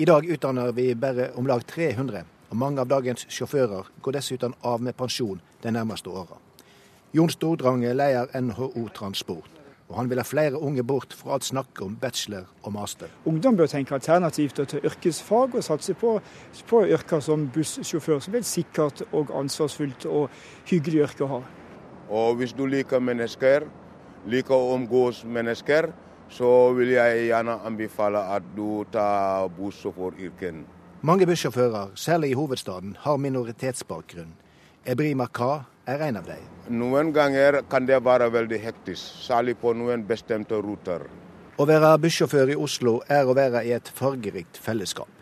I dag utdanner vi bare om lag 300, og mange av dagens sjåfører går dessuten av med pensjon de nærmeste åra. Jon Stordrange leder NHO Transport, og han vil ha flere unge bort fra alt snakket om bachelor og master. Ungdom bør tenke alternativt til yrkesfag og satse på, på yrker som bussjåfør, som er et sikkert og ansvarsfullt og hyggelig yrke å ha. Og hvis du liker mennesker, liker å omgås mennesker, så vil jeg gjerne anbefale at du tar bussjåføryrken. Mange bussjåfører, særlig i hovedstaden, har minoritetsbakgrunn. Ebrima Ka er en av dem. Noen ganger kan det være veldig hektisk, særlig på noen bestemte ruter. Å være bussjåfør i Oslo er å være i et fargerikt fellesskap.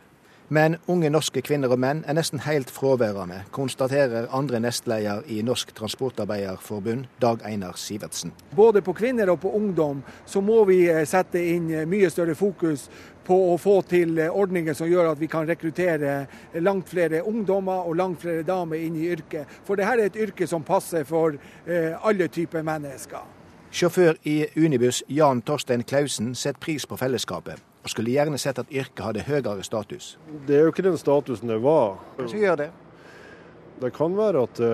Men unge norske kvinner og menn er nesten helt fraværende, konstaterer andre nestleder i Norsk Transportarbeiderforbund, Dag Einar Sivertsen. Både på kvinner og på ungdom så må vi eh, sette inn eh, mye større fokus på å få til eh, ordninger som gjør at vi kan rekruttere langt flere ungdommer og langt flere damer inn i yrket. For dette er et yrke som passer for alle typer mennesker. Sjåfør i Unibuss Jan Torstein Klausen setter pris på fellesskapet og skulle gjerne sett at yrket hadde høyere status. Det er jo ikke den statusen det var. Hva gjør det? Det kan være at det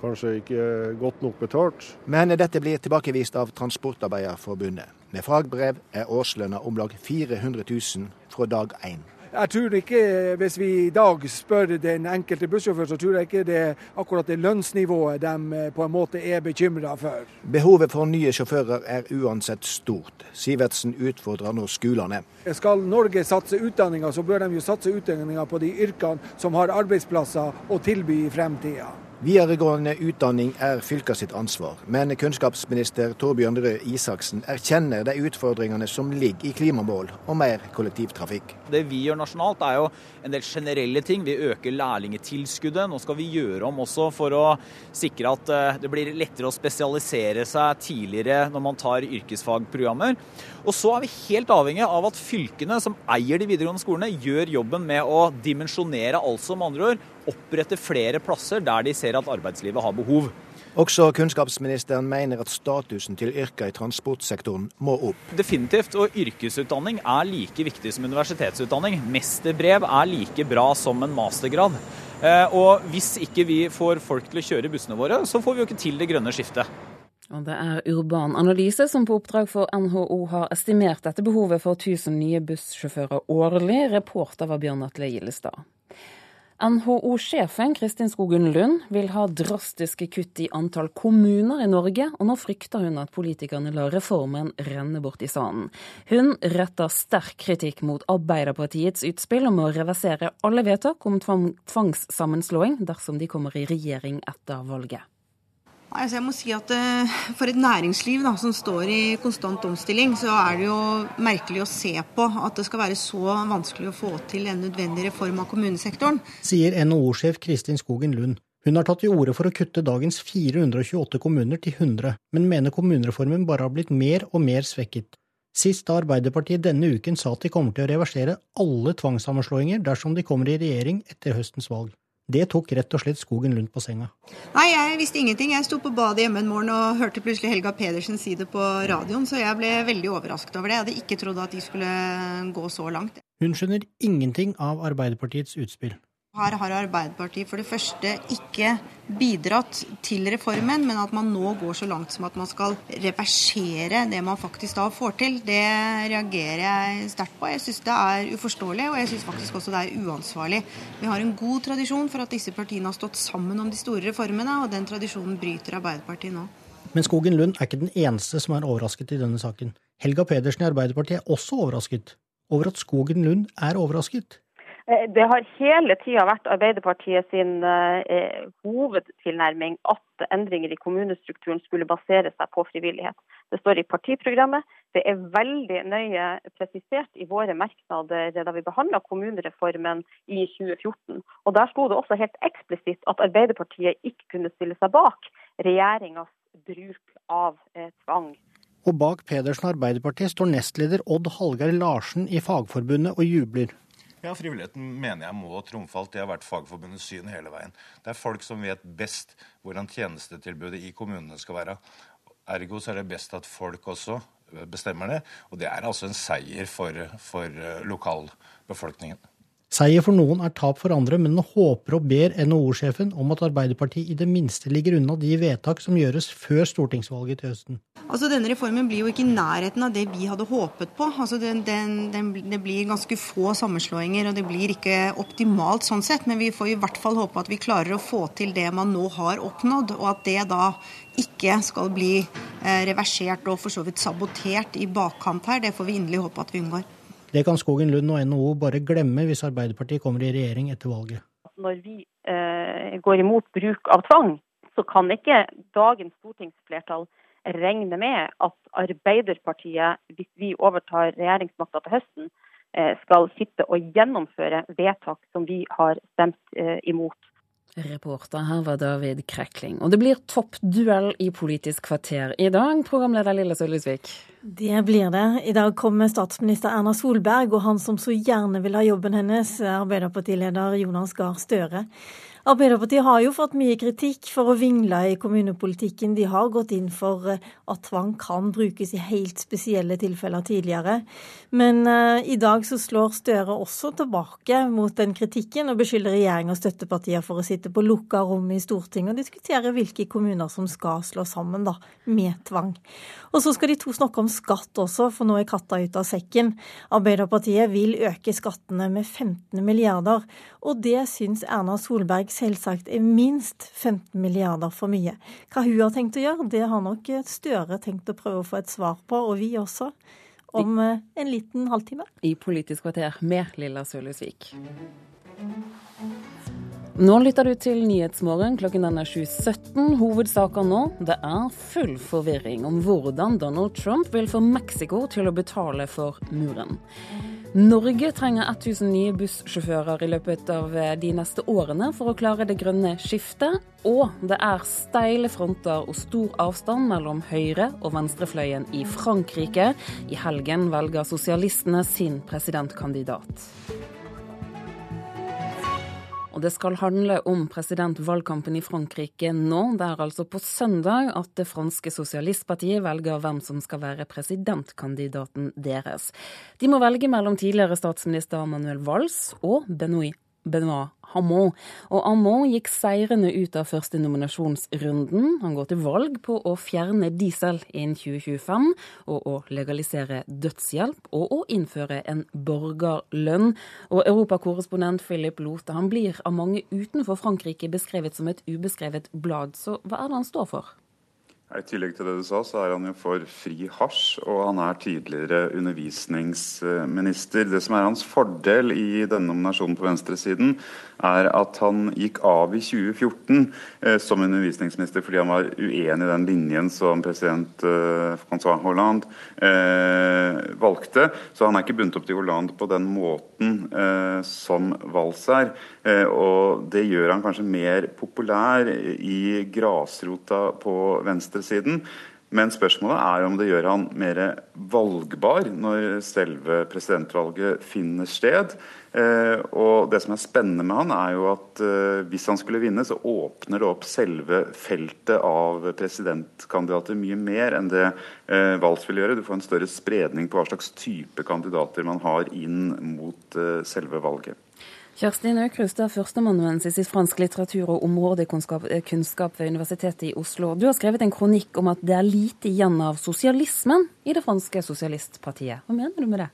kanskje ikke er godt nok betalt. Men dette blir tilbakevist av Transportarbeiderforbundet. Med fagbrev er årslønna om lag 400 000 fra dag én. Jeg tror ikke, Hvis vi i dag spør den enkelte bussjåfør, så tror jeg ikke det er akkurat det lønnsnivået de eh, på en måte er bekymra for. Behovet for nye sjåfører er uansett stort. Sivertsen utfordrer nå skolene. Skal Norge satse utdanninga, så bør de jo satse utdanninga på de yrkene som har arbeidsplasser å tilby i fremtida. Videregående utdanning er fylka sitt ansvar, men kunnskapsminister Torbjørn Røe Isaksen erkjenner de utfordringene som ligger i klimamål og mer kollektivtrafikk. Det vi gjør nasjonalt er jo en del generelle ting. Vi øker lærlingetilskuddet. Nå skal vi gjøre om også for å sikre at eh, det blir lettere å spesialisere seg tidligere når man tar yrkesfagprogrammer. Og så er vi helt avhengig av at fylkene som eier de videregående skolene, gjør jobben med å dimensjonere, altså med andre ord opprette flere plasser der de ser at arbeidslivet har behov. Også kunnskapsministeren mener at statusen til yrker i transportsektoren må opp. Definitivt, og yrkesutdanning er like viktig som universitetsutdanning. Mesterbrev er like bra som en mastergrad. Eh, og hvis ikke vi får folk til å kjøre bussene våre, så får vi jo ikke til det grønne skiftet. Og det er Urban Analyse som på oppdrag for NHO har estimert dette behovet for 1000 nye bussjåfører årlig. Reporter var Bjørn Atle Gillestad. NHO-sjefen Kristin Skogen Lund vil ha drastiske kutt i antall kommuner i Norge, og nå frykter hun at politikerne lar reformen renne bort i sanden. Hun retter sterk kritikk mot Arbeiderpartiets utspill om å reversere alle vedtak om tvangssammenslåing dersom de kommer i regjering etter valget. Altså jeg må si at eh, For et næringsliv da, som står i konstant omstilling, så er det jo merkelig å se på at det skal være så vanskelig å få til en nødvendig reform av kommunesektoren. Sier NHO-sjef Kristin Skogen Lund. Hun har tatt til orde for å kutte dagens 428 kommuner til 100, men mener kommunereformen bare har blitt mer og mer svekket. Sist da Arbeiderpartiet denne uken sa at de kommer til å reversere alle tvangssammenslåinger dersom de kommer i regjering etter høstens valg. Det tok rett og slett Skogen Lund på senga. Nei, jeg visste ingenting. Jeg sto på badet hjemme en morgen og hørte plutselig Helga Pedersen si det på radioen, så jeg ble veldig overrasket over det. Jeg hadde ikke trodd at de skulle gå så langt. Hun skjønner ingenting av Arbeiderpartiets utspill. Her har Arbeiderpartiet for det første ikke bidratt til reformen, men at man nå går så langt som at man skal reversere det man faktisk da får til, det reagerer jeg sterkt på. Jeg syns det er uforståelig, og jeg syns faktisk også det er uansvarlig. Vi har en god tradisjon for at disse partiene har stått sammen om de store reformene, og den tradisjonen bryter Arbeiderpartiet nå. Men Skogen Lund er ikke den eneste som er overrasket i denne saken. Helga Pedersen i Arbeiderpartiet er også overrasket over at Skogen Lund er overrasket. Eh, det har hele tida vært Arbeiderpartiet sin eh, hovedtilnærming at endringer i kommunestrukturen skulle basere seg på frivillighet. Det står i partiprogrammet. Det er veldig nøye presisert i våre merknader da vi behandla kommunereformen i 2014. Og Der sto det også helt eksplisitt at Arbeiderpartiet ikke kunne stille seg bak regjeringas bruk av eh, tvang. Og bak Pedersen Arbeiderpartiet står nestleder Odd Hallgeir Larsen i Fagforbundet og jubler. Ja, Frivilligheten mener jeg må trumfe alt. Det har vært Fagforbundets syn hele veien. Det er folk som vet best hvordan tjenestetilbudet i kommunene skal være. Ergo så er det best at folk også bestemmer det. Og det er altså en seier for, for eh, lokalbefolkningen. Seier for noen er tap for andre, men nå håper og ber NHO-sjefen om at Arbeiderpartiet i det minste ligger unna de vedtak som gjøres før stortingsvalget til høsten. Altså Denne reformen blir jo ikke i nærheten av det vi hadde håpet på. Altså den, den, den, Det blir ganske få sammenslåinger, og det blir ikke optimalt sånn sett. Men vi får i hvert fall håpe at vi klarer å få til det man nå har oppnådd, og at det da ikke skal bli eh, reversert og for så vidt sabotert i bakkant her. Det får vi inderlig håpe at vi unngår. Det kan Skogen Lund og NHO bare glemme hvis Arbeiderpartiet kommer i regjering etter valget. Når vi eh, går imot bruk av tvang, så kan ikke dagens stortingsflertall regne med at Arbeiderpartiet, hvis vi overtar regjeringsmakta til høsten, eh, skal sitte og gjennomføre vedtak som vi har stemt eh, imot. Reporter her var David Krekling. Og det blir toppduell i Politisk kvarter i dag, programleder Lille Sølhusvik. Det blir det. I dag kommer statsminister Erna Solberg og han som så gjerne vil ha jobben hennes, Arbeiderpartileder Jonas Gahr Støre. Arbeiderpartiet har jo fått mye kritikk for å vingle i kommunepolitikken. De har gått inn for eh, at tvang kan brukes i helt spesielle tilfeller tidligere. Men uh, i dag så slår Støre også tilbake mot den kritikken og beskylder regjering og støttepartier for å sitte på lukka rom i Stortinget og diskutere hvilke kommuner som skal slå sammen da, med tvang. Og så skal de to snakke om skatt også, for nå er katta ute av sekken. Arbeiderpartiet vil øke skattene med 15 milliarder, og det syns Erna Solberg selvsagt er minst 15 milliarder for mye. Hva hun har tenkt å gjøre, det har nok Støre tenkt å prøve å få et svar på, og vi også. Om eh, en liten halvtime. I Politisk kvarter med Lilla Sølhusvik. Nå lytter du til Nyhetsmorgen. Klokken den er 7.17. Hovedsaker nå. Det er full forvirring om hvordan Donald Trump vil få Mexico til å betale for muren. Norge trenger 1000 nye bussjåfører i løpet av eh, de neste årene for å klare det grønne skiftet. Og det er steile fronter og stor avstand mellom høyre- og venstrefløyen i Frankrike. I helgen velger sosialistene sin presidentkandidat. Og det skal handle om presidentvalgkampen i Frankrike nå. Det er altså på søndag at det franske sosialistpartiet velger hvem som skal være presidentkandidaten deres. De må velge mellom tidligere statsminister Manuel Valls og Benoit Benoit Hamon. Og Hamon gikk seirende ut av første nominasjonsrunden. Han går til valg på å fjerne diesel innen 2025, og å legalisere dødshjelp, og å innføre en borgerlønn. Og europakorrespondent Philip Lote han blir av mange utenfor Frankrike beskrevet som et ubeskrevet blad. Så hva er det han står for? I tillegg til det du sa, så er han jo for fri hasj, og han er tidligere undervisningsminister. Det som er hans fordel i denne nominasjonen på venstresiden, er at han gikk av i 2014 eh, som undervisningsminister fordi han var uenig i den linjen som president eh, Francois Hollande eh, valgte. Så han er ikke bundet opp til Hollande på den måten eh, som Vals er. Eh, og det gjør han kanskje mer populær i grasrota på venstresiden. Men spørsmålet er om det gjør han mer valgbar når selve presidentvalget finner sted. Eh, og Det som er spennende med han er jo at eh, hvis han skulle vinne, så åpner det opp selve feltet av presidentkandidater mye mer enn det eh, Valls vil gjøre. Du får en større spredning på hva slags type kandidater man har inn mot selve valget. Kjerstin Aukrust er førsteamanuensis i fransk litteratur og områdekunnskap ved Universitetet i Oslo. Du har skrevet en kronikk om at det er lite igjen av sosialismen i det franske sosialistpartiet. Hva mener du med det?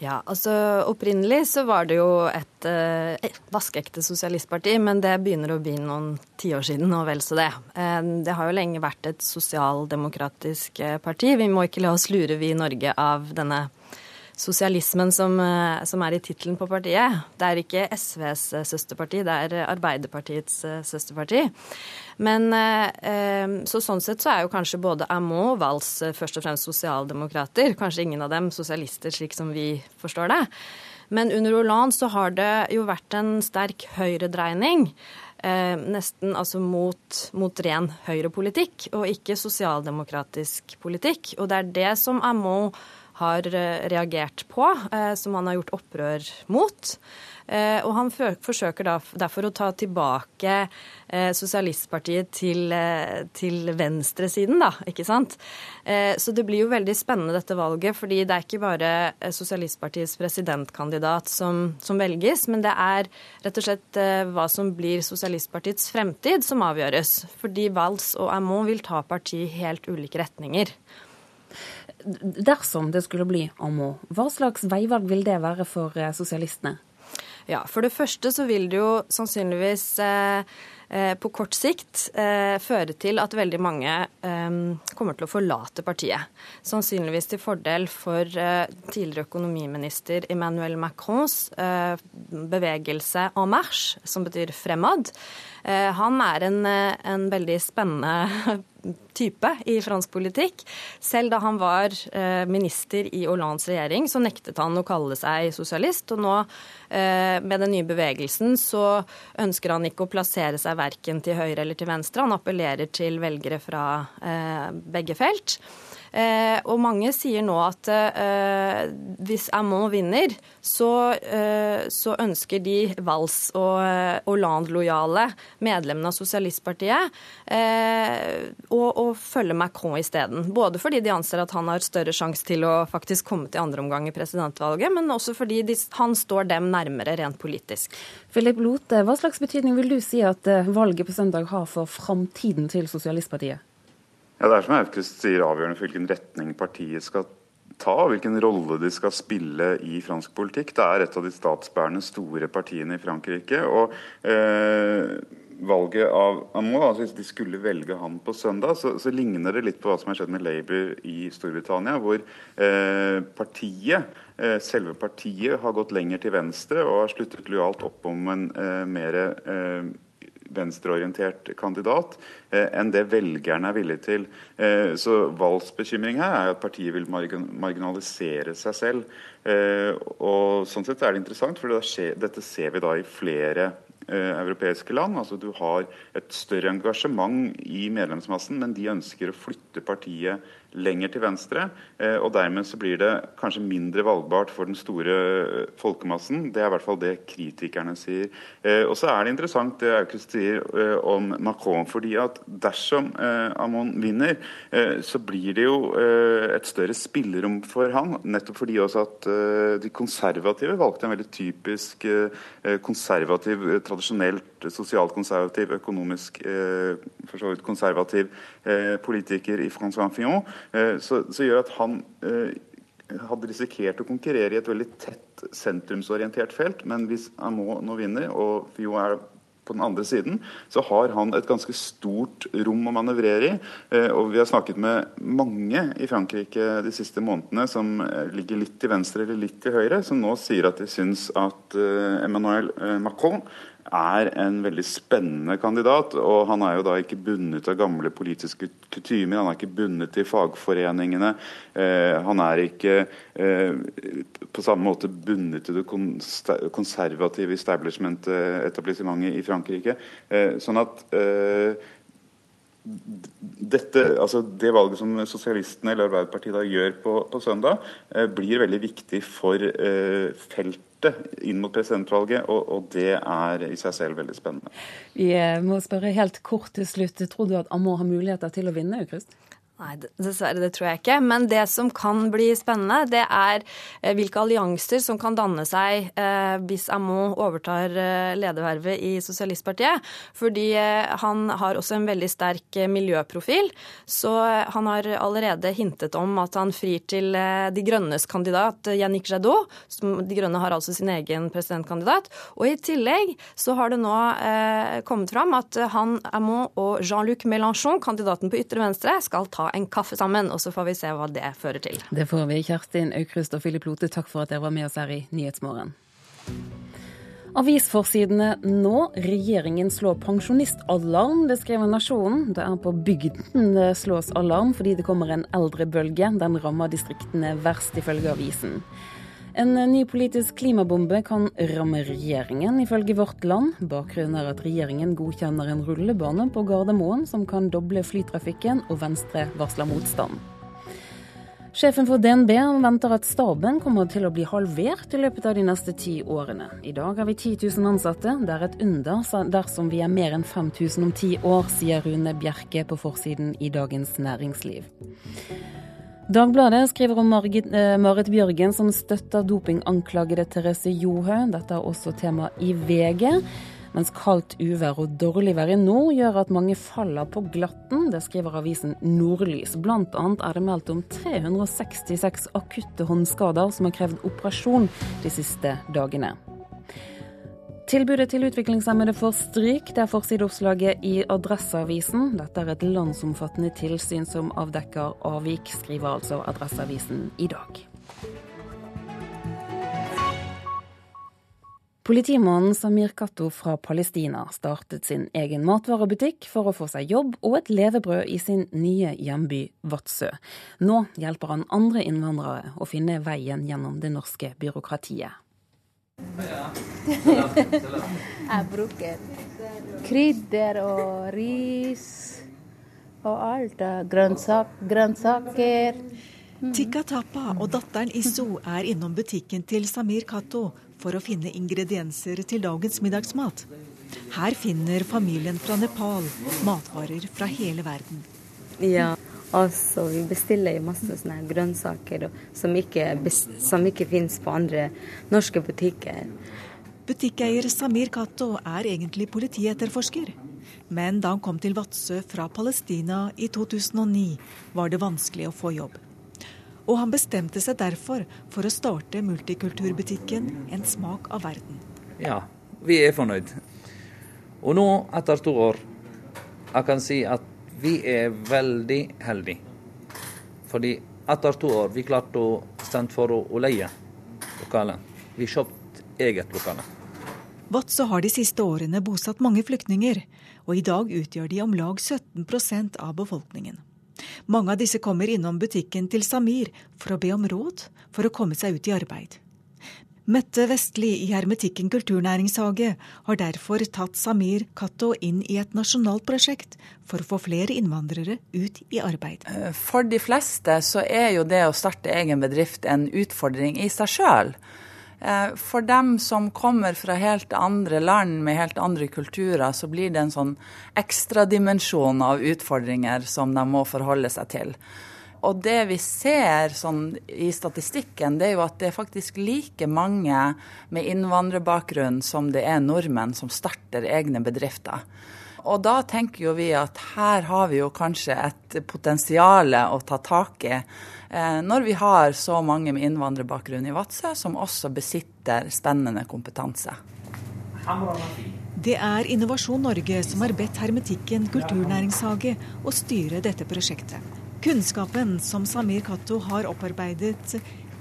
Ja, altså Opprinnelig så var det jo et eh, vaskeekte sosialistparti, men det begynner å bli noen tiår siden, og vel så det. Eh, det har jo lenge vært et sosialdemokratisk eh, parti. Vi må ikke la oss lure, vi i Norge, av denne sosialismen som, eh, som er i tittelen på partiet. Det er ikke SVs eh, søsterparti, det er Arbeiderpartiets eh, søsterparti. Men så sånn sett så er jo kanskje både Amon og Valls først og fremst sosialdemokrater. Kanskje ingen av dem sosialister, slik som vi forstår det. Men under Hollande så har det jo vært en sterk høyredreining. Eh, nesten altså mot, mot ren høyrepolitikk, og ikke sosialdemokratisk politikk. Og det er det som Amon har eh, reagert på, eh, som han har gjort opprør mot. Eh, og han forsøker derfor å ta tilbake sosialistpartiet til, til venstresiden, da, ikke sant. Så det blir jo veldig spennende dette valget, fordi det er ikke bare sosialistpartiets presidentkandidat som, som velges, men det er rett og slett hva som blir sosialistpartiets fremtid som avgjøres. Fordi Valls og Amon vil ta parti i helt ulike retninger dersom det skulle bli Amo, hva slags veivalg vil det være for eh, sosialistene? Ja, For det første så vil det jo sannsynligvis eh, eh, på kort sikt eh, føre til at veldig mange eh, kommer til å forlate partiet. Sannsynligvis til fordel for tidligere økonomiminister Emmanuel Macrons bevegelse En Marche, som betyr fremad. han er en, en veldig spennende type i fransk politikk. Selv da han var eh, minister i Hollands regjering, så nektet han å kalle seg sosialist. Og nå, eh, med den nye bevegelsen, så ønsker han ikke å plassere seg verken til høyre eller til venstre. Han appellerer til velgere fra eh, begge felt. Eh, og mange sier nå at eh, hvis Amon vinner, så, eh, så, ønsker de Valls og Hollande-lojale medlemmene av Sosialistpartiet eh, å, følge Macron isteden. Både fordi de anser at han har større sjanse til å faktisk komme til andre omgang i presidentvalget, men også fordi de, han står dem nærmere rent politisk. Philip Lote, hva slags betydning vil du si at eh, valget på søndag har for framtiden til Sosialistpartiet? Ja, Det er som Aukrust sier avgjørende for hvilken retning partiet skal ta, hvilken rolle de skal spille i fransk politikk. Det er et av de statsbærende store partiene i Frankrike. og eh, valget av Amon, altså Hvis de skulle velge han på søndag, så, så, ligner det litt på hva som har skjedd med Labour i Storbritannia, hvor eh, partiet, eh, selve partiet har gått lenger til venstre og har sluttet lojalt opp om en eh, mer eh, venstreorientert kandidat eh, enn det velgerne er villige til. Eh, så Valls bekymring her er at partiet vil marginalisere seg selv. Eh, og Sånn sett er det interessant, for dette ser vi da i flere europeiske land. Altså Du har et større engasjement i medlemsmassen, men de ønsker å flytte partiet lenger til venstre. Eh, og dermed så blir det kanskje mindre valgbart for den store eh, folkemassen. Det er i hvert fall det kritikerne sier. Eh, og så er det interessant det Aukrust sier om Macron. fordi at dersom Amon vinner, så blir det jo et større spillerom for han. Nettopp fordi også at de konservative valgte en veldig typisk konservativ, tradisjonelt sosialt konservativ, økonomisk for så vidt konservativ politiker i Francois Fillon. Eh, så, så gjør at han eh, hadde risikert å konkurrere i et veldig tett sentrumsorientert felt. Men hvis Amot nå vinner, og Fillon er på den andre siden, så har han et ganske stort rom å manøvrere i. Eh, og vi har snakket med mange i Frankrike de siste månedene som ligger litt til venstre eller litt til høyre, som nå sier at de syns at Emmanuel Macron er en veldig spennende kandidat. Og han er jo da ikke bundet av gamle politiske kutymer, han er ikke bundet til fagforeningene. Eh, han er ikke eh, på samme måte bundet til det konservative establishment-etablissementet i Frankrike. Eh, sånn at eh, dette, altså det valget som sosialistene eller Arbeiderpartiet da gjør på, på søndag, eh, blir veldig viktig for eh, feltet inn mot presidentvalget, og, og, det er i seg selv veldig spennende. Vi eh, må spørre helt kort til slutt. Tror du at Amor har muligheter til å vinne, Aukrust? Nei, dessverre, det tror jeg ikke. Men det som kan bli spennende, det er eh, hvilke allianser som kan danne seg eh, hvis Amon overtar eh, ledervervet i Sosialistpartiet. Fordi han har også en veldig sterk miljøprofil. Så han har allerede hintet om at han frir til De Grønnes kandidat Yannick Jadot. De Grønne har altså sin egen presidentkandidat. Og i tillegg så har det nå kommet fram at han, Amon og Jean-Luc Mélenchon, kandidaten på ytre venstre, skal ta en kaffe sammen, og så får vi se hva det fører til. Det får vi. Kjerstin Aukrust og Philip Lote, takk for at dere var med oss her i Nyhetsmorgen. Avisforsidene nå. Regjeringen slår pensjonistalarm, det skriver Nasjonen. Det er på bygden det slås alarm fordi det kommer en eldrebølge. Den rammer distriktene verst, ifølge avisen. En ny politisk klimabombe kan ramme regjeringen, ifølge Vårt Land. Bakgrunnen er at regjeringen godkjenner en rullebane på Gardermoen som kan doble flytrafikken, og Venstre varsler motstand. Sjefen for DNB venter at staben kommer til å bli halvert i løpet av de neste ti årene. I dag har vi 10 000 ansatte. Det er et under dersom vi er mer enn 5000 om ti år, sier Rune Bjerke på forsiden i Dagens Næringsliv. Dagbladet skriver om Margit, eh, Marit Bjørgen som støtter dopinganklagede Therese Johaug. Dette er også tema i VG. Mens kaldt uvær og dårlig vær i nord gjør at mange faller på glatten. Det skriver avisen Nordlys. Blant annet er det meldt om 366 akutte håndskader som har krevd operasjon de siste dagene. Tilbudet til utviklingshemmede får stryk. Det er forsideoppslaget i Adresseavisen. Dette er et landsomfattende tilsyn som avdekker avvik, skriver altså Adresseavisen i dag. Politimannen Samir Katto fra Palestina startet sin egen matvarebutikk for å få seg jobb og et levebrød i sin nye hjemby Vadsø. Nå hjelper han andre innvandrere å finne veien gjennom det norske byråkratiet. Jeg bruker krydder og ris, og alt. Grønnsak, grønnsaker. Mm. Tikka Tappa og datteren Iso er innom butikken til Samir Kato for å finne ingredienser til dagens middagsmat. Her finner familien fra Nepal matvarer fra hele verden. Ja, altså vi bestiller jo masse sånne grønnsaker som ikke, som ikke finnes på andre norske butikker. Butikkeier Samir Kato er egentlig politietterforsker. Men da han kom til Vadsø fra Palestina i 2009, var det vanskelig å få jobb. Og han bestemte seg derfor for å starte multikulturbutikken En smak av verden. Ja, vi er fornøyd. Og nå, etter to år, jeg kan si at vi er veldig heldige. Fordi etter to år vi klarte å stemme for å, leie lokalet. Vi kjøpte eget lokale. Vadsø har de siste årene bosatt mange flyktninger, og i dag utgjør de om lag 17% av befolkningen. Mange av disse kommer innom butikken til Samir for å be om råd for å komme seg ut i arbeid. Mette Vestli i Hermetikken kulturnæringshage har derfor tatt Samir Katto inn i et nasjonalt prosjekt for å få flere innvandrere ut i arbeid. Eh, for de fleste så er jo det å starte egen bedrift en utfordring i seg sjøl. Eh, for dem som kommer fra helt andre land med helt andre kulturer, så blir det en sånn ekstradimensjon av utfordringer som de må forholde seg til. Og det vi ser sånn i statistikken, det er jo at det er faktisk like mange med innvandrerbakgrunn som det er nordmenn som starter egne bedrifter. Og da tenker jo vi at her har vi jo kanskje et potensial å ta tak i. Eh, når vi har så mange med innvandrerbakgrunn i Vadsø som også besitter spennende kompetanse. Det er Innovasjon Norge som har bedt Hermetikken kulturnæringshage å styre dette prosjektet. Kunnskapen som Samir Katto har opparbeidet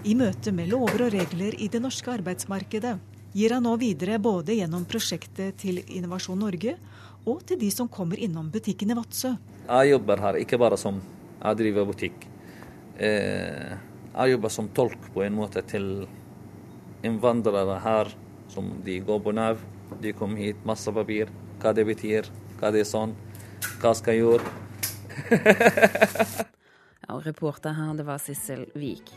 i møte med lover og regler i det norske arbeidsmarkedet, gir han nå videre både gjennom prosjektet til Innovasjon Norge og til de som kommer innom butikken i Vadsø. Jeg jobber her ikke bare som jeg driver butikk. Eh, jeg jobber som tolk på en måte til innvandrere her som de går på Nav. De kom hit, masse papir. Hva det betyr, hva det er sånn, hva skal jeg gjøre. ja, reporter her, det var Sissel Vik.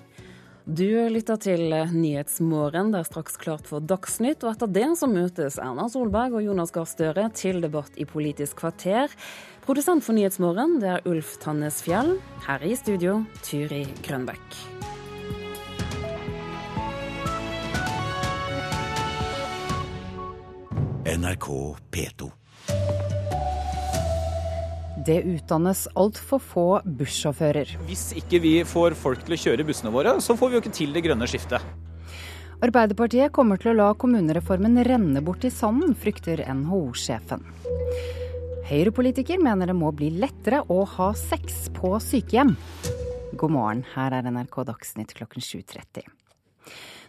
Du lytter til Nyhetsmorgen. Det er straks klart for Dagsnytt. Og etter det så møtes Erna Solberg og Jonas Gahr Støre til debatt i Politisk kvarter. Produsent for Nyhetsmorgen det er Ulf Tannes Fjell. Her i studio Turi Grønbekk. NRK P2. Det utdannes altfor få bussjåfører. Hvis ikke vi får folk til å kjøre bussene våre, så får vi jo ikke til det grønne skiftet. Arbeiderpartiet kommer til å la kommunereformen renne bort i sanden, frykter NHO-sjefen. Høyre-politiker mener det må bli lettere å ha sex på sykehjem. God morgen, her er NRK Dagsnytt klokken 7.30.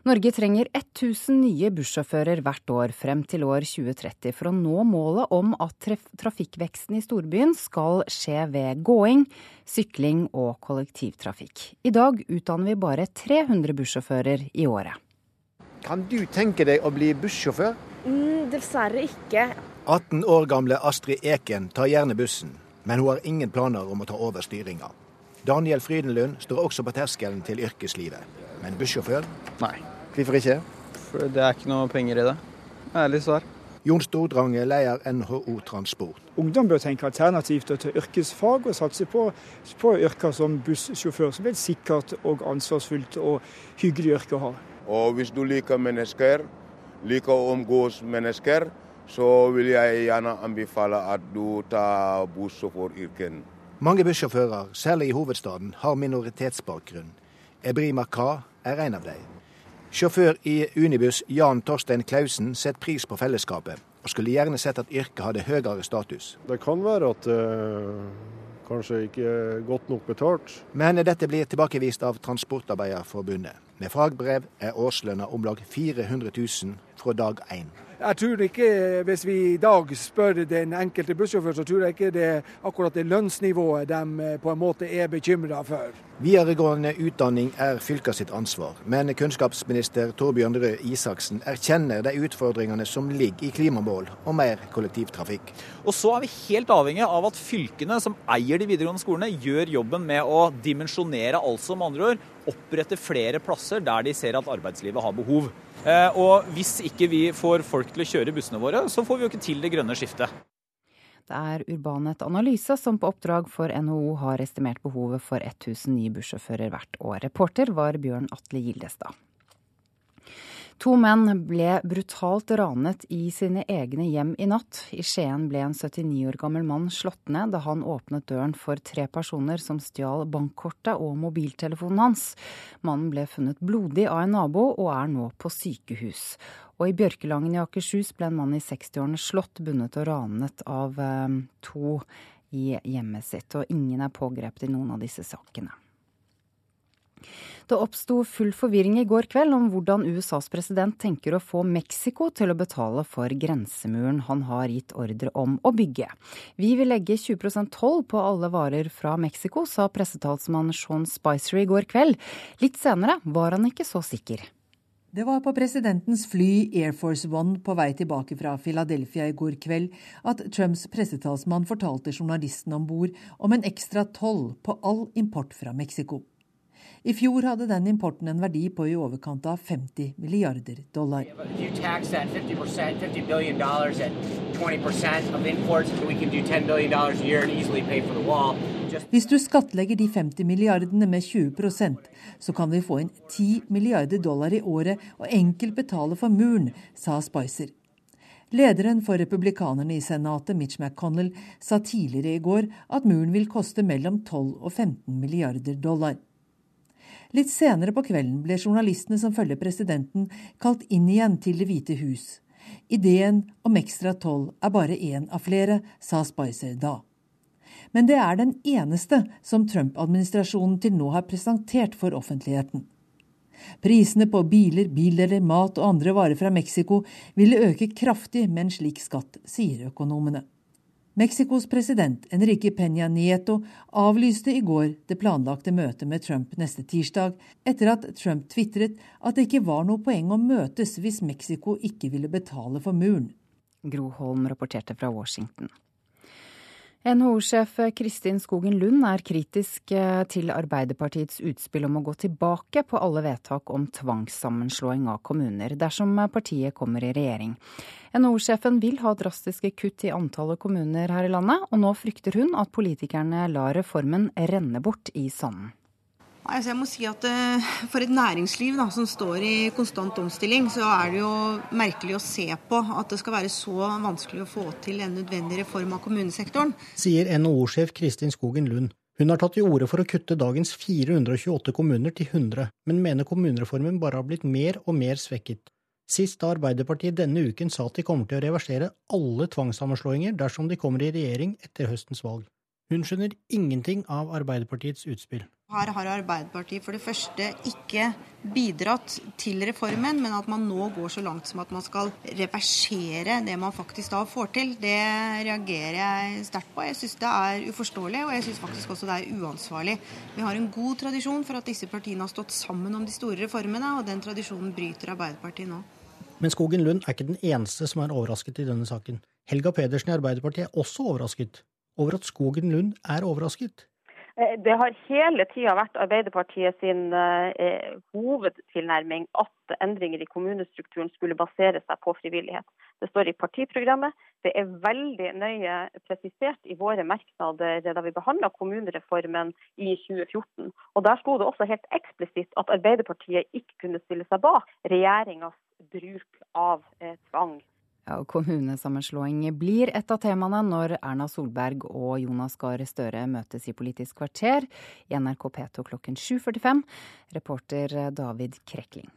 Norge trenger 1000 nye bussjåfører hvert år frem til år 2030 for å nå målet om at trafikkveksten i storbyen skal skje ved gåing, sykling og kollektivtrafikk. I dag utdanner vi bare 300 bussjåfører i året. Kan du tenke deg å bli bussjåfør? Mm, dessverre ikke. 18 år gamle Astrid Eken tar gjerne bussen, men hun har ingen planer om å ta over styringa. Daniel Frydenlund står også på terskelen til yrkeslivet. Men bussjåfør? Nei. Hvorfor ikke? For det er ikke noe penger i det. Ærlig svar. Jon Stordrange leier NHO Transport. Ungdom bør tenke alternativt til yrkesfag og satse på, på yrker som bussjåfør, som er et sikkert og ansvarsfullt og hyggelig yrke å ha. Og hvis du liker mennesker, liker å omgås mennesker, så vil jeg gjerne anbefale at du tar bussjåføryrken. Mange bussjåfører, særlig i hovedstaden, har minoritetsbakgrunn. Ebrima Ka er en av dem. Sjåfør i Unibuss Jan Torstein Klausen setter pris på fellesskapet, og skulle gjerne sett at yrket hadde høyere status. Det kan være at det uh, kanskje ikke er godt nok betalt. Men dette blir tilbakevist av Transportarbeiderforbundet. Med fagbrev er årslønna om lag 400 000 fra dag én. Jeg tror ikke, Hvis vi i dag spør den enkelte bussjåfør, så tror jeg ikke det er akkurat det lønnsnivået de eh, på en måte er bekymra for. Videregående utdanning er fylka sitt ansvar, men kunnskapsminister Torbjørn Røe Isaksen erkjenner de utfordringene som ligger i klimamål og mer kollektivtrafikk. Og så er vi helt avhengig av at fylkene som eier de videregående skolene, gjør jobben med å dimensjonere, altså med andre ord opprette flere plasser der de ser at arbeidslivet har behov. Eh, og hvis ikke vi får folk til å kjøre bussene våre, så får vi jo ikke til det grønne skiftet. Er Urbanet Analyse som på oppdrag for NHO har estimert behovet for 1000 nye bussjåfører hvert år. Reporter var Bjørn Atle Gildestad. To menn ble brutalt ranet i sine egne hjem i natt. I Skien ble en 79 år gammel mann slått ned da han åpnet døren for tre personer som stjal bankkortet og mobiltelefonen hans. Mannen ble funnet blodig av en nabo og er nå på sykehus. Og i Bjørkelangen i Akershus ble en mann i 60-årene slått, bundet og ranet av eh, to i hjemmet sitt. Og ingen er pågrepet i noen av disse sakene. Det oppsto full forvirring i går kveld om hvordan USAs president tenker å få Mexico til å betale for grensemuren han har gitt ordre om å bygge. Vi vil legge 20% toll på alle varer fra Mexico, sa pressetalsmann Sean Spicer i går kveld. Litt senere var han ikke så sikker. Det var på presidentens fly Air Force One på vei tilbake fra Philadelphia i går kveld at Trumps pressetalsmann fortalte journalisten om bord om en ekstra toll på all import fra Mexico. I fjor hadde den importen en verdi på i overkant av 50 milliarder dollar. Hvis du skattlegger de 50 milliardene med 20% så kan vi få inn 10 milliarder dollar i året og enkelt betale for muren, sa Spicer. Lederen for republikanerne i Senatet, Mitch McConnell, sa tidligere i går at muren vil koste mellom 12 og 15 milliarder dollar. Litt senere på kvelden ble journalistene som følger presidenten, kalt inn igjen til Det hvite hus. Ideen om ekstra toll er bare én av flere, sa Spicer da. Men det er den eneste som Trump-administrasjonen til nå har presentert for offentligheten. Prisene på biler, bildeler, mat og andre varer fra Mexico ville øke kraftig med en slik skatt, sier økonomene. Mexicos president Enrique Peña Nieto avlyste i går det planlagte møtet med Trump neste tirsdag, etter at Trump tvitret at det ikke var noe poeng å møtes hvis Mexico ikke ville betale for muren. Gro Holm rapporterte fra Washington. NHO-sjef Kristin Skogen Lund er kritisk eh, til Arbeiderpartiets utspill om å gå tilbake på alle vedtak om tvangssammenslåing av kommuner dersom partiet kommer i regjering. NHO-sjefen vil ha drastiske kutt i antallet kommuner her i landet, og nå frykter hun at politikerne lar reformen renne bort i sanden. Altså jeg må si at eh, For et næringsliv da, som står i konstant omstilling, så er det jo merkelig å se på at det skal være så vanskelig å få til en nødvendig reform av kommunesektoren. Sier NHO-sjef Kristin Skogen Lund. Hun har tatt til orde for å kutte dagens 428 kommuner til 100, men mener kommunereformen bare har blitt mer og mer svekket. Sist da Arbeiderpartiet denne uken sa at de kommer til å reversere alle tvangssammenslåinger dersom de kommer i regjering etter høstens valg. Hun skjønner ingenting av Arbeiderpartiets utspill. Her har Arbeiderpartiet for det første ikke bidratt til reformen, men at man nå går så langt som at man skal reversere det man faktisk da får til, det reagerer jeg sterkt på. Jeg syns det er uforståelig, og jeg syns faktisk også det er uansvarlig. Vi har en god tradisjon for at disse partiene har stått sammen om de store reformene, og den tradisjonen bryter Arbeiderpartiet nå. Men Skogen Lund er ikke den eneste som er overrasket i denne saken. Helga Pedersen i Arbeiderpartiet er også overrasket over at Skogen Lund er overrasket. Eh, det har hele tida vært Arbeiderpartiet sin eh, hovedtilnærming at endringer i kommunestrukturen skulle basere seg på frivillighet. Det står i partiprogrammet. Det er veldig nøye presisert i våre merknader da vi behandla kommunereformen i 2014. Og Der sto det også helt eksplisitt at Arbeiderpartiet ikke kunne stille seg bak regjeringas bruk av eh, tvang ja, kommunesammenslåing blir et av temaene når Erna Solberg og Jonas Gahr Støre møtes i Politisk kvarter i NRK P2 klokken 7.45. Reporter David Krekling.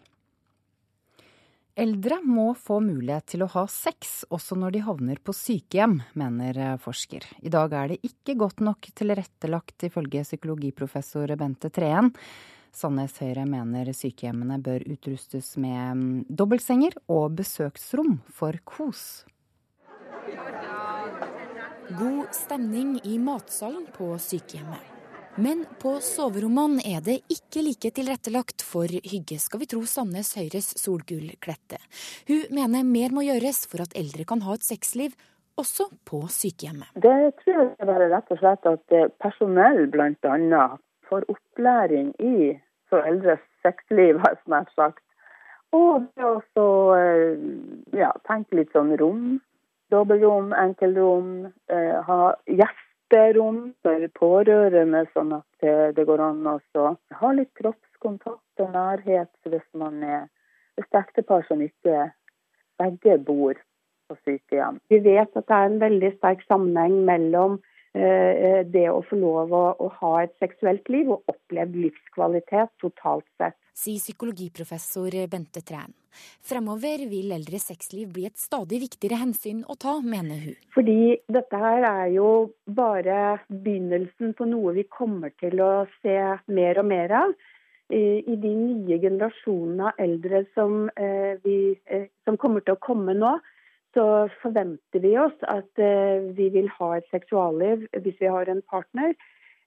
Eldre må få mulighet til å ha sex også når de havner på sykehjem, mener forsker. I dag er det ikke godt nok tilrettelagt, ifølge psykologiprofessor Bente Treen. Sandnes Høyre mener sykehjemmene bør utrustes med mm, dobbeltsenger og besøksrom for kos. God stemning i matsalen på sykehjemmet. Men på soverommene er det ikke like tilrettelagt for hygge, skal vi tro Sandnes Høyres Solgull Klette. Hun mener mer må gjøres for at eldre kan ha et sexliv, også på sykehjemmet. Det tror jeg er bare rett og slett at eh, personell bl.a. får opplæring i foreldres sexliv, har jeg snart sagt. Og det også eh, ja, tenke litt sånn rom. Dobbeltrom, enkeltrom. Eh, ha gjesterom for pårørende, sånn at det går an å ha litt kroppskontakt og nærhet hvis man er et ektepar som ikke begge bor på sykehjem. Vi vet at det er en veldig sterk sammenheng mellom eh, det å få lov å, å ha et seksuelt liv og opplevd livskvalitet totalt sett sier psykologiprofessor Bente Træn. Fremover vil eldre sexliv bli et stadig viktigere hensyn å ta, mener hun. Fordi dette her er jo bare begynnelsen på noe vi kommer til å se mer og mer av. I de nye generasjonene av eldre som, eh, vi, eh, som kommer til å komme nå, så forventer vi oss at eh, vi vil ha et seksualliv hvis vi har en partner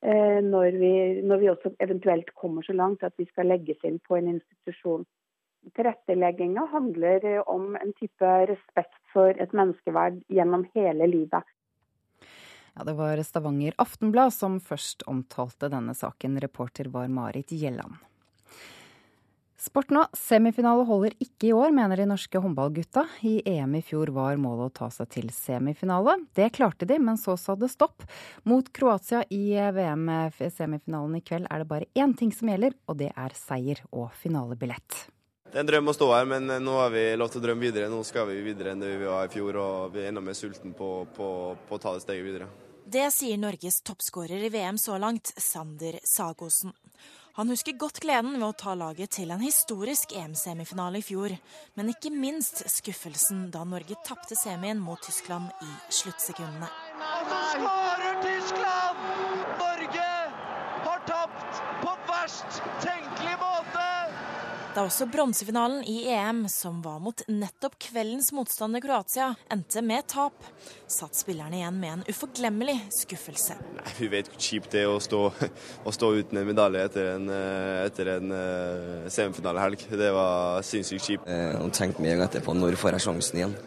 Eh, når vi, når vi, også eventuelt kommer så langt at vi skal legges inn på en institusjon. Tilrettelegginga handler om en type respekt for et menneskeverd gjennom hele livet. Ja, Det var Stavanger Aftenblad som først omtalte denne saken. Reporter var Marit Gjelland. Sport nå. Semifinale holder ikke i år, mener de norske håndballgutta. I EM i fjor var målet å ta seg til semifinale. Det klarte de, men så sa det stopp. Mot Kroatia i VM-semifinalen i kveld er det bare én ting som gjelder, og det er seier og finalebillett. Det er en drøm å stå her, men nå har vi lov til å drømme videre. Nå skal vi videre enn det vi var i fjor, og vi er enda mer sulten på, på, på å ta det steget videre. Det sier Norges toppskårer i VM så langt, Sander Sagosen. Han husker godt gleden ved å ta laget til en historisk EM-semifinale i fjor, men ikke minst skuffelsen da Norge tapte semien mot Tyskland i sluttsekundene. Og så skårer Tyskland! Norge har tapt på verst tenkelig måte! Da også bronsefinalen i EM, som var mot nettopp kveldens motstander Kroatia, endte med tap, satt spillerne igjen med en uforglemmelig skuffelse. Nei, vi vet hvor kjipt det er å stå, å stå uten en medalje etter en, eh, etter en uh, semifinalehelg. Det var sinnssykt kjipt. Eh, tenkte mye etterpå når får jeg sjansen igjen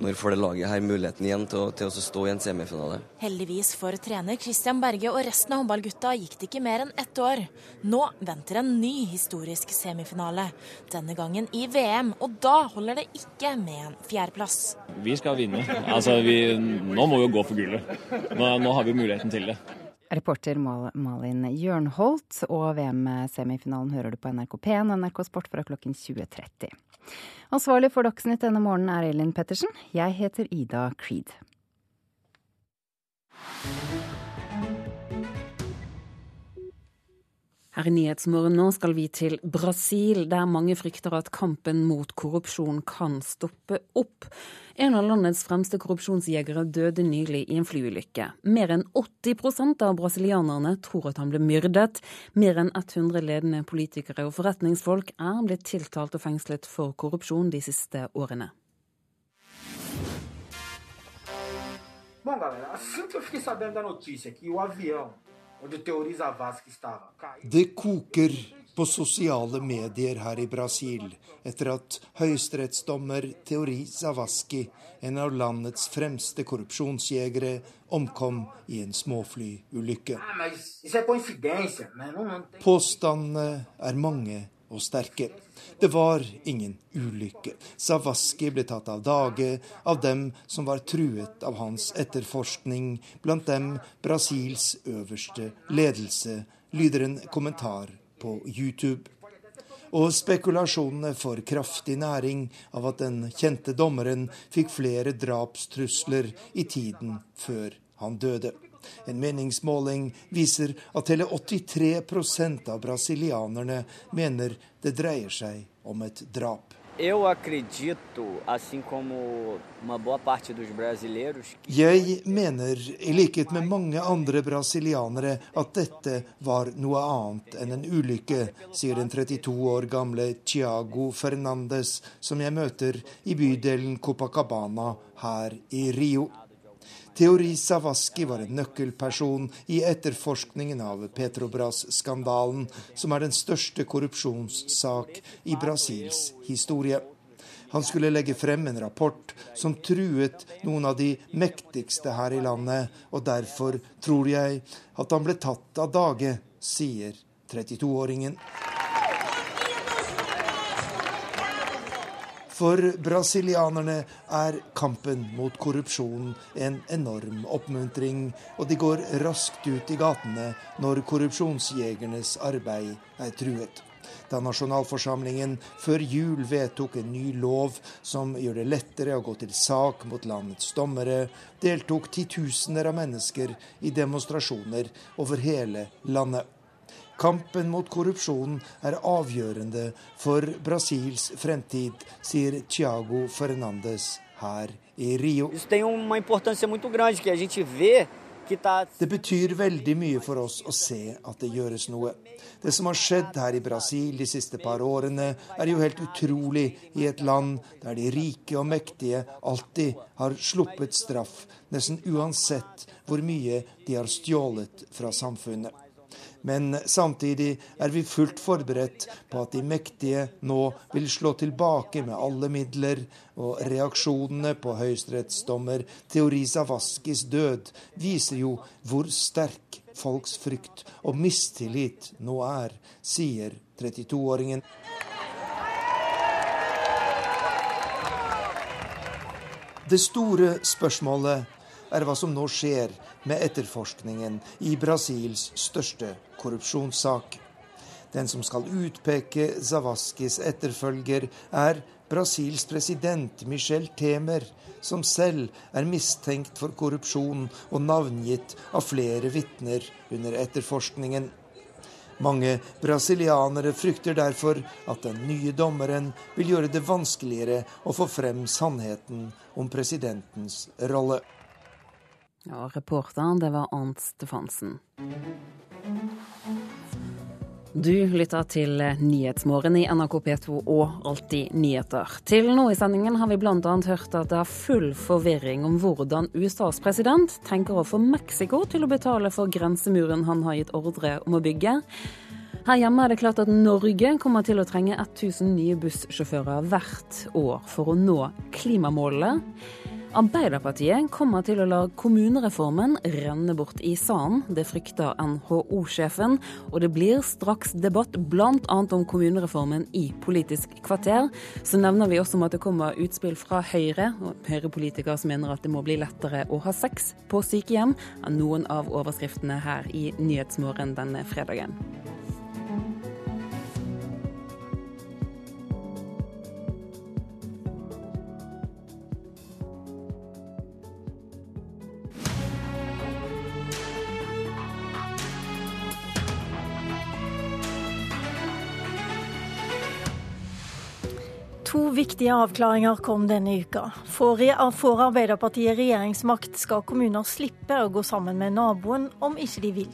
når får det laget her muligheten igjen til å, til å stå i en semifinale. Heldigvis for trener Christian Berge og resten av håndballgutta gikk det ikke mer enn ett år. Nå venter en ny historisk semifinale. Denne gangen i VM, og da holder det ikke med en fjerdeplass. Vi skal vinne. Altså, vi, nå må vi jo gå for gullet. Nå, nå har vi muligheten til det. Reporter Malin Jørnholt, og VM-semifinalen hører du på NRK P1 og NRK Sport fra klokken 20.30. Ansvarlig for Dagsnytt denne morgenen er Elin Pettersen. Jeg heter Ida Creed. Her i Nyhetsmorgen nå skal vi til Brasil, der mange frykter at kampen mot korrupsjon kan stoppe opp. En av landets fremste korrupsjonsjegere døde nylig i en flyulykke. Mer enn 80% av brasilianerne tror at han ble myrdet. Mer enn 100 ledende politikere og forretningsfolk er blitt tiltalt og fengslet for korrupsjon de siste årene. Bom, galera, assim que eu fiquei sabendo da notícia que o avião det koker på sosiale medier her i Brasil etter at høyesterettsdommer Teori Zavaski, en av landets fremste korrupsjonsjegere, omkom i en småflyulykke. Påstandene er mange og sterke. Det var ingen ulykke. Savaski ble tatt av dage av dem som var truet av hans etterforskning, blant dem Brasils øverste ledelse, lyder en kommentar på YouTube. Og spekulasjonene får kraftig næring av at den kjente dommeren fikk flere drapstrusler i tiden før han døde. En meningsmåling viser at hele 83% av brasilianerne mener det dreier seg om et drap. Jeg mener, i likhet med mange andre brasilianere, at dette var noe annet enn en ulykke, sier den 32 år gamle Tiago Fernandes, som jeg møter i bydelen Copacabana her i Rio. Teori Savaski var en nøkkelperson i etterforskningen av Petrobras-skandalen, som er den største korrupsjonssak i Brasils historie. Han skulle legge frem en rapport som truet noen av de mektigste her i landet, og derfor tror jeg at han ble tatt av dage, sier 32-åringen. For brasilianerne er kampen mot korrupsjon en enorm oppmuntring, og de går raskt ut i gatene når korrupsjonsjegernes arbeid er truet. Da nasjonalforsamlingen før jul vedtok en ny lov som gjør det lettere å gå til sak mot landets dommere, deltok titusener av mennesker i demonstrasjoner over hele landet. Kampen mot korrupsjon er avgjørende for Brasils fremtid, sier Thiago Fernandes her i Rio. Det betyr veldig mye for oss å se at det gjøres noe. Det som har skjedd her i Brasil de siste par årene, er jo helt utrolig i et land der de rike og mektige alltid har sluppet straff, nesten uansett hvor mye de har stjålet fra samfunnet. Men samtidig er vi fullt forberedt på at de mektige nå vil slå tilbake med alle midler, og reaksjonene på høyesterettsdommer Theori Zavaskis død viser jo hvor sterk folks frykt og mistillit nå er, sier 32-åringen. Det store spørsmålet er hva som nå skjer med etterforskningen i Brasils største korrupsjonssak. Den som skal utpeke Zavaskis etterfølger, er Brasils president Michel Temer, som selv er mistenkt for korrupsjon og navngitt av flere vitner under etterforskningen. Mange brasilianere frykter derfor at den nye dommeren vil gjøre det vanskeligere å få frem sannheten om presidentens rolle. Ja, reporteren, det var Arnt Stefansen. Du lytter til Nyhetsmorgen i NRK P2 og Alltid nyheter. Til nå i sendingen har vi bl.a. hørt at det er full forvirring om hvordan USAs president tenker å få Mexico til å betale for grensemuren han har gitt ordre om å bygge. Her hjemme er det klart at Norge kommer til å trenge 1000 nye bussjåfører hvert år for å nå klimamålene. Arbeiderpartiet kommer til å la kommunereformen renne bort i sanden. Det frykter NHO-sjefen. Og det blir straks debatt bl.a. om kommunereformen i Politisk kvarter. Så nevner vi også om at det kommer utspill fra Høyre, og Høyre-politikere som mener at det må bli lettere å ha sex på sykehjem, er noen av overskriftene her i Nyhetsmorgen denne fredagen. To viktige avklaringer kom denne uka. For Arbeiderpartiet regjeringsmakt skal kommuner slippe å gå sammen med naboen om ikke de vil.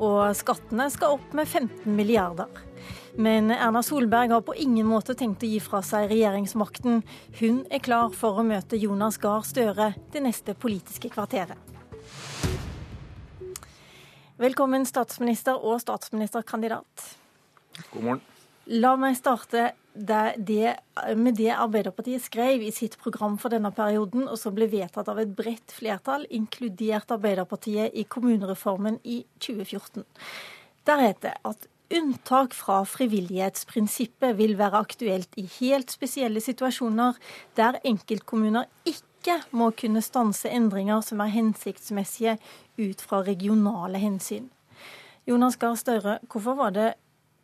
Og skattene skal opp med 15 milliarder. Men Erna Solberg har på ingen måte tenkt å gi fra seg regjeringsmakten. Hun er klar for å møte Jonas Gahr Støre det neste politiske kvarteret. Velkommen statsminister og statsministerkandidat. God morgen. La meg starte det, det, med det Arbeiderpartiet skrev i sitt program for denne perioden, og som ble vedtatt av et bredt flertall, inkludert Arbeiderpartiet, i kommunereformen i 2014. Der heter det at unntak fra frivillighetsprinsippet vil være aktuelt i helt spesielle situasjoner der enkeltkommuner ikke må kunne stanse endringer som er hensiktsmessige ut fra regionale hensyn. Jonas Gahr Støre, hvorfor var det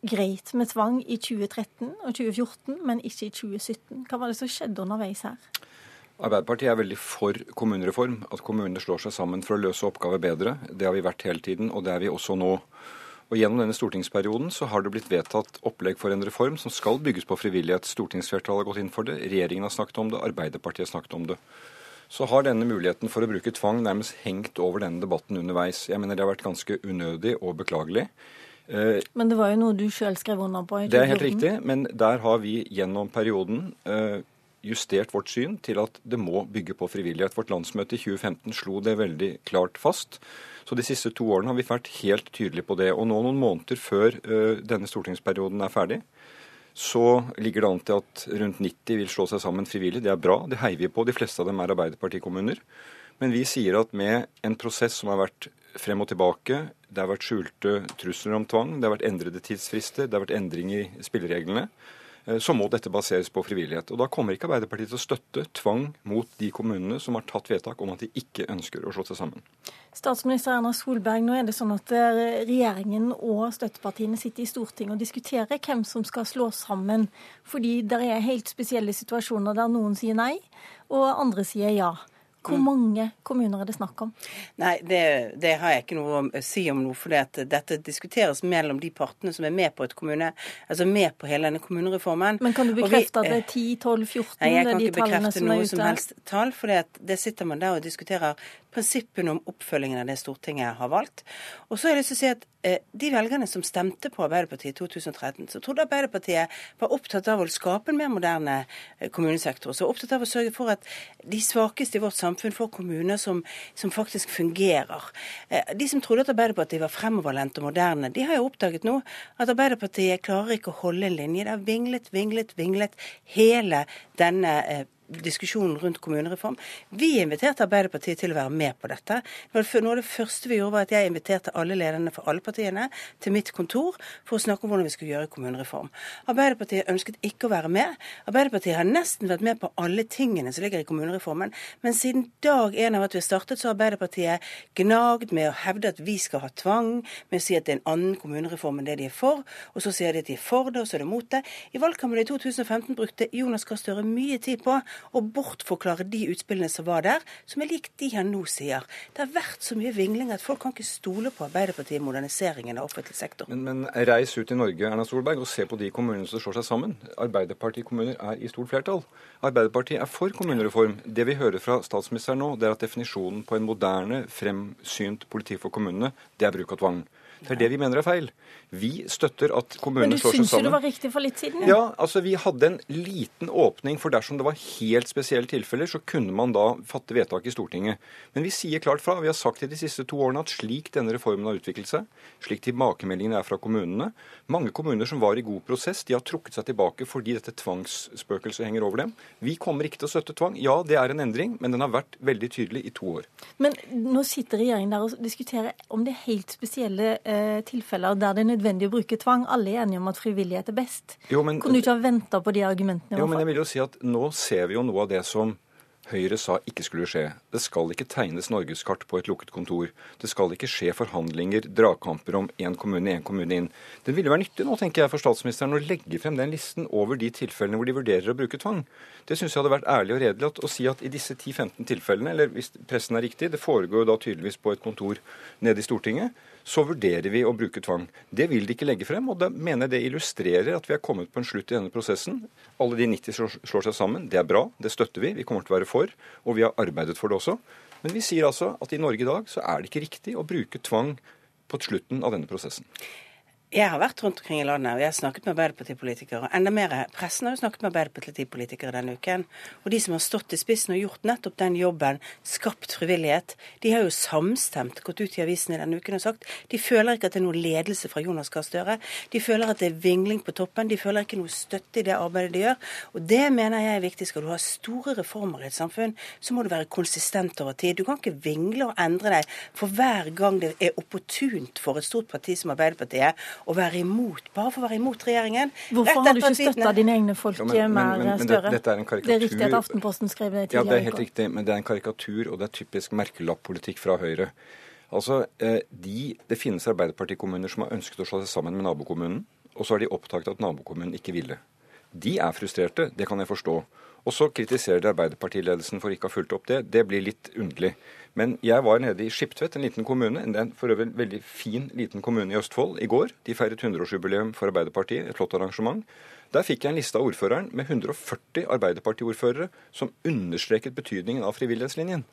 greit med tvang i 2013 og 2014, men ikke i 2017. Hva var det som skjedde underveis her? Arbeiderpartiet er veldig for kommunereform. At kommunene slår seg sammen for å løse oppgaver bedre. Det har vi vært hele tiden, og det er vi også nå. Og Gjennom denne stortingsperioden så har det blitt vedtatt opplegg for en reform som skal bygges på frivillighet. Stortingsflertallet har gått inn for det, regjeringen har snakket om det, Arbeiderpartiet har snakket om det. Så har denne muligheten for å bruke tvang nærmest hengt over denne debatten underveis. Jeg mener det har vært ganske unødig og beklagelig. Eh, men det var jo noe du sjøl skrev under på? det er helt riktig, men der har vi gjennom perioden eh, justert vårt syn til at det må bygge på frivillighet. Vårt landsmøte i 2015 slo det veldig klart fast. Så de siste to årene har vi vært helt tydelige på det. Og nå noen måneder før uh, denne stortingsperioden er ferdig, så ligger det an til at rundt 90 vil slå seg sammen frivillig. Det er bra, det heier vi på. De fleste av dem er Arbeiderpartikommuner. Men vi sier at med en prosess som har vært frem og tilbake, det har vært skjulte trusler om tvang, det har vært endrede tidsfrister, det har vært endring i spillereglene, Eh, så må dette baseres på frivillighet. Og Da kommer ikke Arbeiderpartiet til å støtte tvang mot de kommunene som har tatt vedtak om at de ikke ønsker å slå seg sammen. Statsminister Erna Solberg, nå er det sånn at eh, regjeringen og støttepartiene sitter i Stortinget og diskuterer hvem som skal slå sammen. Fordi det er helt spesielle situasjoner der noen sier nei, og andre sier ja. Hvor mm. mange kommuner er det snakk om? Nei, det, det, har jeg ikke noe å si om nå. For dette diskuteres mellom de partene som er med på et kommune, altså med på hele denne kommunereformen. Men kan du bekrefte vi, at det er 10, 12, 14? Nei, jeg kan ikke bekrefte noe som helst tall. For det sitter man der og diskuterer prinsippene om oppfølgingen av det Stortinget har valgt. Og så har jeg lyst til å si at eh, de velgerne som stemte på Arbeiderpartiet i 2013, som trodde Arbeiderpartiet var opptatt av å skape en mer moderne kommunesektor, kommunesektor. Så opptatt av å sørge for at de svakeste i vårt samfunn får kommuner som, som faktisk fungerer. Eh, de som trodde at Arbeiderpartiet var fremoverlent og moderne, de har jo oppdaget nå at Arbeiderpartiet klarer ikke å holde en linje. Det har vinglet, vinglet, vinglet hele denne eh, diskusjonen rundt kommunereform. Vi inviterte Arbeiderpartiet til å være med på dette. Noe av det første vi gjorde, var at jeg inviterte alle lederne for alle partiene til mitt kontor for å snakke om hvordan vi skulle gjøre kommunereform. Arbeiderpartiet ønsket ikke å være med. Arbeiderpartiet har nesten vært med på alle tingene som ligger i kommunereformen. Men siden dag én av at vi startet, så har Arbeiderpartiet gnagd med å hevde at vi skal ha tvang, med å si at det er en annen kommunereform enn det de er for, og så sier de at de er for det, og så er de mot det. I valgkampen i 2015 brukte Jonas Gahr Støre mye tid på og bortforklare de utspillene som var der, som er lik de han nå sier. Det har vært så mye vingling at folk kan ikke stole på Arbeiderpartiet i moderniseringen av offentlig sektor. Men, men reis ut i Norge Erna Solberg, og se på de kommunene som slår seg sammen. Arbeiderpartikommuner er i stort flertall. Arbeiderpartiet er for kommunereform. Det vi hører fra statsministeren nå, det er at definisjonen på en moderne, fremsynt politikk for kommunene, det er bruk av tvang. Det er det vi mener er feil. Vi støtter at kommunene slår seg sammen. Men du syns jo det var riktig for litt siden? Ja, altså vi hadde en liten åpning for dersom det var helt spesielle tilfeller, så kunne man da fatte vedtak i Stortinget. Men vi sier klart fra. Vi har sagt i de siste to årene at slik denne reformen har utviklet seg, slik tilbakemeldingene er fra kommunene Mange kommuner som var i god prosess, de har trukket seg tilbake fordi dette tvangsspøkelset henger over dem. Vi kommer ikke til å støtte tvang. Ja, det er en endring, men den har vært veldig tydelig i to år. Men nå sitter regjeringen der og diskuterer om det er helt spesielle eh, tilfeller der det er nødvendig å bruke tvang. Alle er enige om at frivillighet er best. Jo, men, Kunne du ikke ha venta på de argumentene? Jo, men jeg vil jo si at Nå ser vi jo noe av det som Høyre sa ikke skulle skje. Det skal ikke tegnes norgeskart på et lukket kontor. Det skal ikke skje forhandlinger, dragkamper om én kommune, én kommune inn. Det ville være nyttig nå, tenker jeg, for statsministeren å legge frem den listen over de tilfellene hvor de vurderer å bruke tvang. Det syns jeg hadde vært ærlig og redelig å si at i disse 10-15 tilfellene, eller hvis pressen er riktig, det foregår jo da tydeligvis på et kontor nede i Stortinget, så vurderer vi å bruke tvang. Det vil de ikke legge frem, og det mener jeg det illustrerer at vi er kommet på en slutt i denne prosessen. Alle de 90 slår seg sammen. Det er bra, det støtter vi. Vi kommer til å være for, og vi har arbeidet for det også. Men vi sier altså at i Norge i dag så er det ikke riktig å bruke tvang på slutten av denne prosessen. Jeg har vært rundt omkring i landet og jeg har snakket med Arbeiderpartipolitikere. Enda mer pressen har jo snakket med Arbeiderpartipolitikere denne uken. Og de som har stått i spissen og gjort nettopp den jobben, skapt frivillighet, de har jo samstemt gått ut i avisene denne uken og sagt de føler ikke at det er noe ledelse fra Jonas Gahr Støre. De føler at det er vingling på toppen. De føler ikke noe støtte i det arbeidet de gjør. Og det mener jeg er viktig. Skal du ha store reformer i et samfunn, så må du være konsistent over tid. Du kan ikke vingle og endre deg for hver gang det er opportunt for et stort parti som Arbeiderpartiet å være imot, bare for å være imot regjeringen. Hvorfor har du ikke støtta dine egne folk jo, men, men, men, Støre? Det, er en. Det er riktig at Aftenposten skrev det tidligere. Ja, det er helt riktig, men det er en karikatur, og det er typisk merkelapp-politikk fra Høyre. Altså, eh, de, Det finnes Arbeiderpartikommuner som har ønsket å slå seg sammen med nabokommunen, og så har de oppdaget at nabokommunen ikke ville. De er frustrerte, det kan jeg forstå. Og så kritiserer de Arbeiderpartiledelsen for ikke å ha fulgt opp det. Det blir litt underlig. Men jeg var nede i Skiptvet, en liten kommune, en for øvrig veldig fin liten kommune i Østfold, i går. De feiret 100-årsjubileum for Arbeiderpartiet, et flott arrangement. Der fikk jeg en liste av ordføreren med 140 Arbeiderpartiordførere som understreket betydningen av frivillighetslinjen.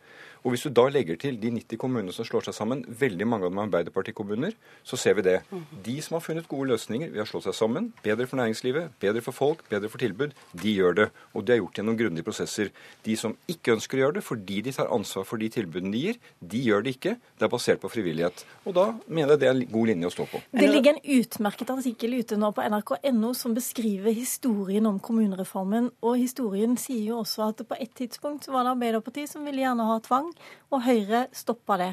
Og Hvis du da legger til de 90 kommunene som slår seg sammen, veldig mange av dem er Arbeiderpartikommuner, så ser vi det. De som har funnet gode løsninger ved å slå seg sammen, bedre for næringslivet, bedre for folk, bedre for tilbud, de gjør det. Og de har gjort gjennom grundige prosesser. De som ikke ønsker å gjøre det fordi de tar ansvar for de tilbudene de gir, de gjør det ikke. Det er basert på frivillighet. Og da mener jeg det er en god linje å stå på. Det ligger en utmerket artikkel ute nå på nrk.no som beskriver historien om kommunereformen. Og historien sier jo også at på et tidspunkt var det Arbeiderpartiet som ville gjerne ha tvang og Høyre stoppa det.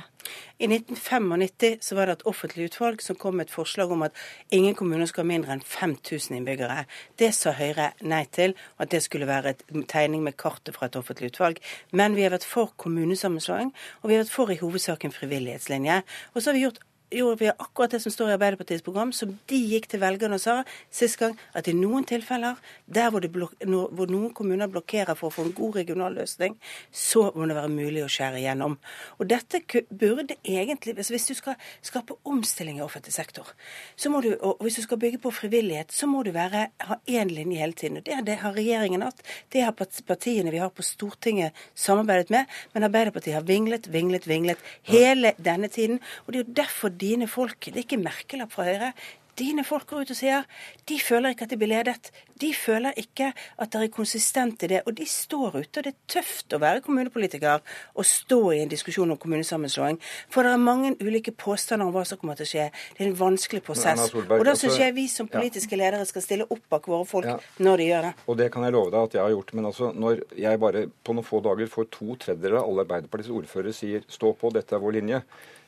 I 1995 så var det et offentlig utvalg som kom med et forslag om at ingen kommuner skal ha mindre enn 5000 innbyggere. Det sa Høyre nei til, at det skulle være et tegning med kartet fra et offentlig utvalg. Men vi har vært for kommunesammenslåing, og vi har vært for i hovedsak en frivillighetslinje. Og så har vi gjort gjorde vi akkurat det som står i Arbeiderpartiets program, som de gikk til velgerne og sa sist gang, at i noen tilfeller der hvor, hvor, noen kommuner blokkerer for å få en god regional løsning, så må det være mulig å skjære igjennom. Og dette burde egentlig, Hvis du skal skape omstilling i offentlig sektor, så må du, og hvis du skal bygge på frivillighet, så må du være, ha én linje hele tiden. og det, det har regjeringen hatt. Det har partiene vi har på Stortinget samarbeidet med. Men Arbeiderpartiet har vinglet, vinglet, vinglet hele denne tiden. og det er jo derfor dine folk. Det er ikke merkelapp fra Høyre. Dine folk går ut og sier de føler ikke at de blir ledet. De føler ikke at det er konsistent i det. Og de står ute. Og det er tøft å være kommunepolitiker og stå i en diskusjon om kommunesammenslåing. For det er mange ulike påstander om hva som kommer til å skje. Det er en vanskelig prosess. Og da syns jeg vi som politiske ledere skal stille opp bak våre folk ja. når de gjør det. Og det kan jeg love deg at jeg har gjort. Men altså, når jeg bare på noen få dager får to tredjedeler av alle Arbeiderpartiets ordførere sier stå på, dette er vår linje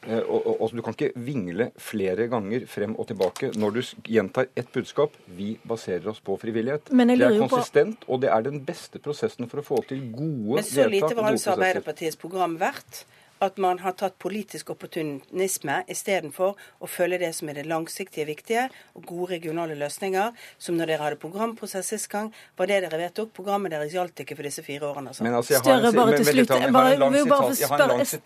og, og, og, Du kan ikke vingle flere ganger frem og tilbake når du gjentar ett budskap. Vi baserer oss på frivillighet. det er konsistent, og det er den beste prosessen for å få til gode vedtak. Men så lite var altså Arbeiderpartiets program verdt at man har tatt politisk opportunisme istedenfor å følge det som er det langsiktige viktige, og gode regionale løsninger. Som når dere hadde programprosess sist gang, var det dere vedtok. Programmet deres gjaldt ikke for disse fire årene. Altså. Men altså, jeg har, Større, bare til slutt.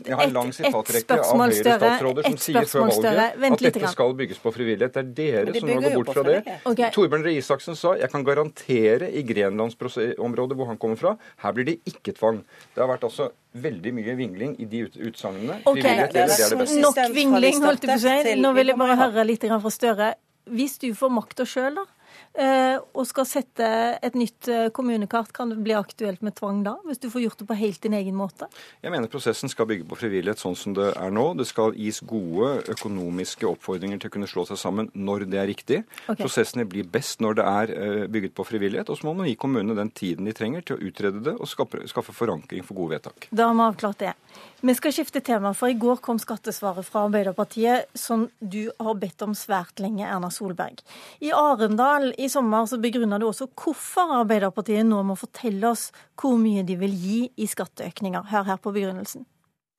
Jeg har en lang sitatrekke av Høyre-statsråder som sier før valget at dette skal bygges på frivillighet. Det er dere som nå går bort fra det. Okay. Torbjørn Røe Isaksen sa jeg kan garantere i Grenlandsområdet hvor han kommer fra, her blir det ikke tvang. Det har vært altså veldig mye vingling i de utsagnene. Okay. Det, det, det Nok vingling, holdt jeg på å si. Nå vil jeg bare høre litt fra Støre. Hvis du får makta sjøl, da, Eh, og skal sette et nytt eh, kommunekart, kan det bli aktuelt med tvang da? Hvis du får gjort det på helt din egen måte? Jeg mener prosessen skal bygge på frivillighet sånn som det er nå. Det skal gis gode økonomiske oppfordringer til å kunne slå seg sammen når det er riktig. Okay. Prosessene blir best når det er eh, bygget på frivillighet. Og så må man gi kommunene den tiden de trenger til å utrede det og skaffe, skaffe forankring for gode vedtak. Da har vi avklart det. Vi skal skifte tema, for i går kom skattesvaret fra Arbeiderpartiet, som du har bedt om svært lenge, Erna Solberg. I Arendal i sommer så begrunna du også hvorfor Arbeiderpartiet nå må fortelle oss hvor mye de vil gi i skatteøkninger. Hør her på begrunnelsen.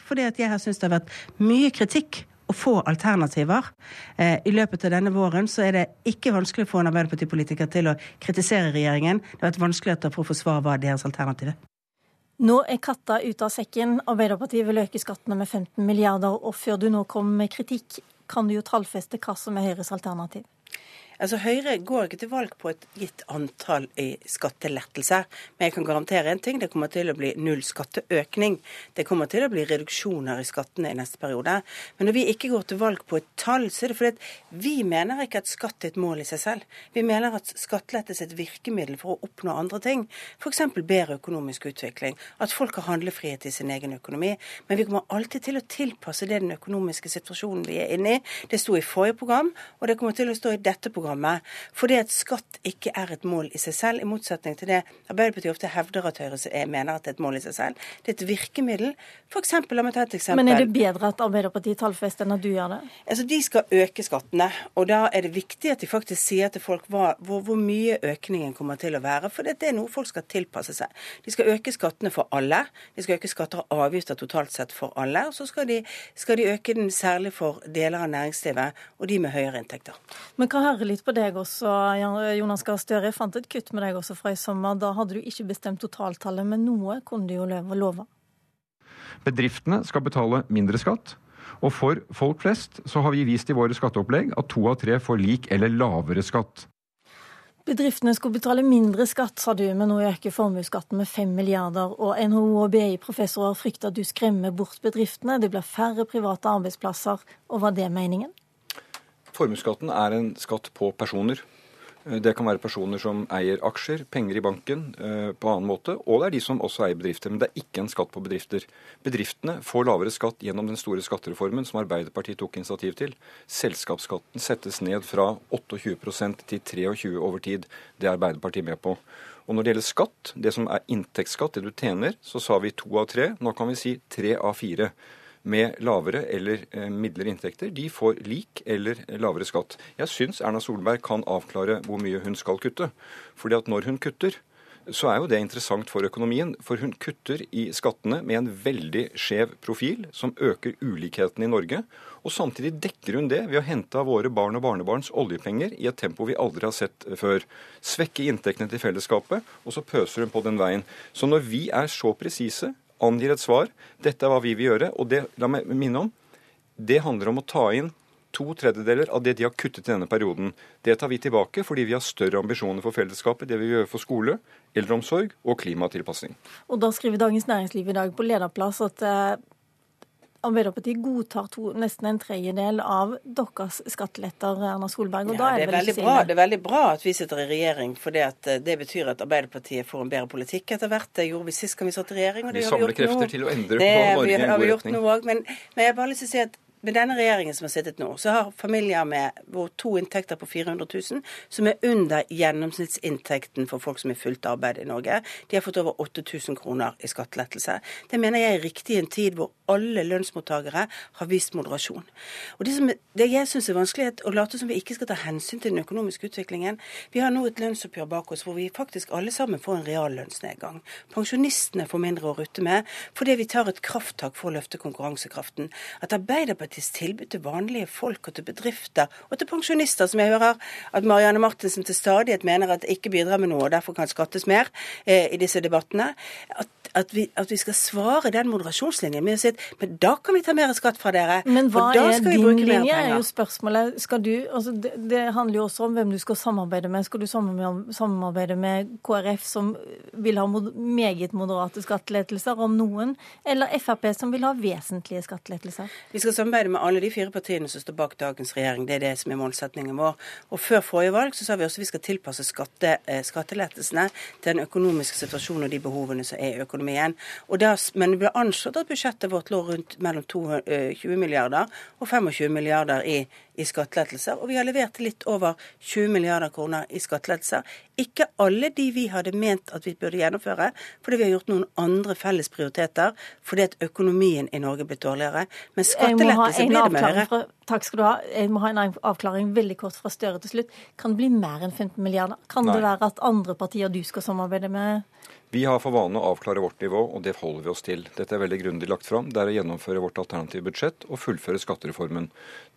Fordi at jeg har syntes det har vært mye kritikk og få alternativer. Eh, I løpet av denne våren så er det ikke vanskelig å få en Arbeiderpartipolitiker til å kritisere regjeringen. Det har vært vanskelig å få svar hva er deres alternativ er. Nå er katta ute av sekken. Arbeiderpartiet vil øke skattene med 15 milliarder. Og før du nå kommer med kritikk, kan du jo tallfeste hva som er Høyres alternativ. Altså Høyre går ikke til valg på et gitt antall i skattelettelser. Men jeg kan garantere en ting, det kommer til å bli null skatteøkning. Det kommer til å bli reduksjoner i skattene i neste periode. Men når vi ikke går til valg på et tall, så er det fordi at vi mener ikke at skatt er et mål i seg selv. Vi mener at skattelettelse er et virkemiddel for å oppnå andre ting. F.eks. bedre økonomisk utvikling. At folk har handlefrihet i sin egen økonomi. Men vi kommer alltid til å tilpasse det den økonomiske situasjonen vi er inne i. Det sto i forrige program, og det kommer til å stå i dette programmet programmet. Fordi at skatt ikke er et mål i seg selv, i motsetning til det Arbeiderpartiet ofte hevder at Høyre mener at det er et mål i seg selv. Det er et virkemiddel. For eksempel, la meg ta et eksempel. Men er det bedre at Arbeiderpartiet tallfester enn at du gjør det? Altså, De skal øke skattene. Og da er det viktig at de faktisk sier til folk hva, hvor, hvor, mye økningen kommer til å være. For det er noe folk skal tilpasse seg. De skal øke skattene for alle. De skal øke skatter og avgifter totalt sett for alle. Og så skal de, skal de øke den særlig for deler av næringslivet og de med høyere inntekter. Men hva høre litt på deg også, Jonas Gahr Støre. Jeg fant et kutt med deg også fra i sommer. Da hadde du ikke bestemt totaltallet, men noe kunne du jo love. Bedriftene skal betale mindre skatt. Og for folk flest så har vi vist i våre skatteopplegg at to av tre får lik eller lavere skatt. Bedriftene skulle betale mindre skatt, sa du, men nå øker formuesskatten med 5 milliarder. Og NHO og BI-professorer frykter at du skremmer bort bedriftene. Det blir færre private arbeidsplasser. Og var det meningen? Formuesskatten er en skatt på personer. Det kan være personer som eier aksjer, penger i banken eh, på annen måte, og det er de som også eier bedrifter. Men det er ikke en skatt på bedrifter. Bedriftene får lavere skatt gjennom den store skattereformen som Arbeiderpartiet tok initiativ til. Selskapsskatten settes ned fra 28% til 23 over tid. Det er Arbeiderpartiet med på. Og når det gjelder skatt, det som er inntektsskatt, det du tjener, så sa vi to av tre. Nå kan vi si tre av fire med lavere eller eh, midlere inntekter, de får lik eller lavere skatt. Jeg syns Erna Solberg kan avklare hvor mye hun skal kutte. Fordi at når hun kutter, så er jo det interessant for økonomien. For hun kutter i skattene med en veldig skjev profil, som øker ulikheten i Norge. Og samtidig dekker hun det ved å hente av våre barn og barnebarns oljepenger i et tempo vi aldri har sett før. Svekke inntektene til fellesskapet, og så pøser hun på den veien. Så når vi er så presise angir et svar. Dette er hva vi vil gjøre. Og det, la meg minne om, det handler om å ta inn to tredjedeler av det de har kuttet i denne perioden. Det tar vi tilbake fordi vi har større ambisjoner for fellesskapet, det vi gjør for skole, eldreomsorg og klimatilpasning. Og da skriver Dagens Næringsliv i dag på lederplass at eh, Arbeiderpartiet godtar to, nesten en tredjedel av deres skatteletter, Erna Solberg. og ja, da er Det, er veldig bra, det er veldig bra at vi sitter i regjering, for det, eh, betyr at Arbeiderpartiet får en bedre politikk etter hvert. Det gjorde vi sist gang vi satt i regjering. og det vi samler krefter til å endre det, på Norge i en god retning. Men, men jeg har bare lyst til å si at med denne regjeringen som har sittet nå, så har familier med hvor to inntekter på 400 000, som er under gjennomsnittsinntekten for folk som er fullt arbeid i Norge, de har fått over 8000 kroner i skattelettelse. Det mener jeg er riktig i en tid hvor alle lønnsmottakere har vist moderasjon. Og Det, som, det jeg syns er vanskelig, er å late som vi ikke skal ta hensyn til den økonomiske utviklingen. Vi har nå et lønnsoppgjør bak oss hvor vi faktisk alle sammen får en reallønnsnedgang. Pensjonistene får mindre å rutte med fordi vi tar et krafttak for å løfte konkurransekraften. At Arbeiderpartiet Arbeiderpartiets tilbud til vanlige folk og til bedrifter og til pensjonister, som jeg hører at Marianne Martinsen til stadighet mener at ikke bidrar med noe og derfor kan skattes mer eh, i disse debattene. At at vi, at vi, skal svare den moderasjonslinjen med å si at men da kan vi ta mer skatt fra dere. Men hva er din linje, er jo spørsmålet. Skal du, altså det, det, handler jo også om hvem du skal samarbeide med. Skal du samarbeide med KrF, som vil ha mod, meget moderate skattelettelser, om noen, eller Frp, som vil ha vesentlige skattelettelser? Vi skal samarbeide med alle de fire partiene som står bak dagens regjering. Det er det som er målsettingen vår. Og før forrige valg så sa vi også at vi skal tilpasse skatte, eh, skattelettelsene til den økonomiske situasjonen og de behovene som er i økonomien. Da, men det ble anslått at budsjettet vårt lå rundt mellom 20 eh, milliarder og 25 milliarder i, i skattelettelser. Og vi har levert litt over 20 milliarder kroner i skattelettelser. Ikke alle de vi hadde ment at vi burde gjennomføre, fordi vi har gjort noen andre felles prioriteter fordi at økonomien i Norge blir dårligere. Men skattelettelser blir det med Høyre. takk skal du ha. Jeg må ha en avklaring veldig kort fra Støre til slutt. Kan det bli mer enn 15 milliarder? Kan Nei. det være at andre partier du skal samarbeide med vi har for vane å avklare vårt nivå, og det holder vi oss til. Dette er veldig grundig lagt fram. Det er å gjennomføre vårt alternative budsjett og fullføre skattereformen.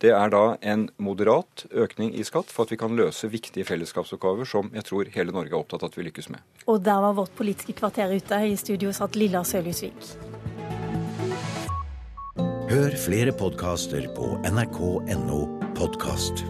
Det er da en moderat økning i skatt for at vi kan løse viktige fellesskapsoppgaver som jeg tror hele Norge er opptatt av at vi lykkes med. Og der var vårt politiske kvarter ute. I studio satt Lilla Sølhusvik. Hør flere podkaster på nrk.no podkast.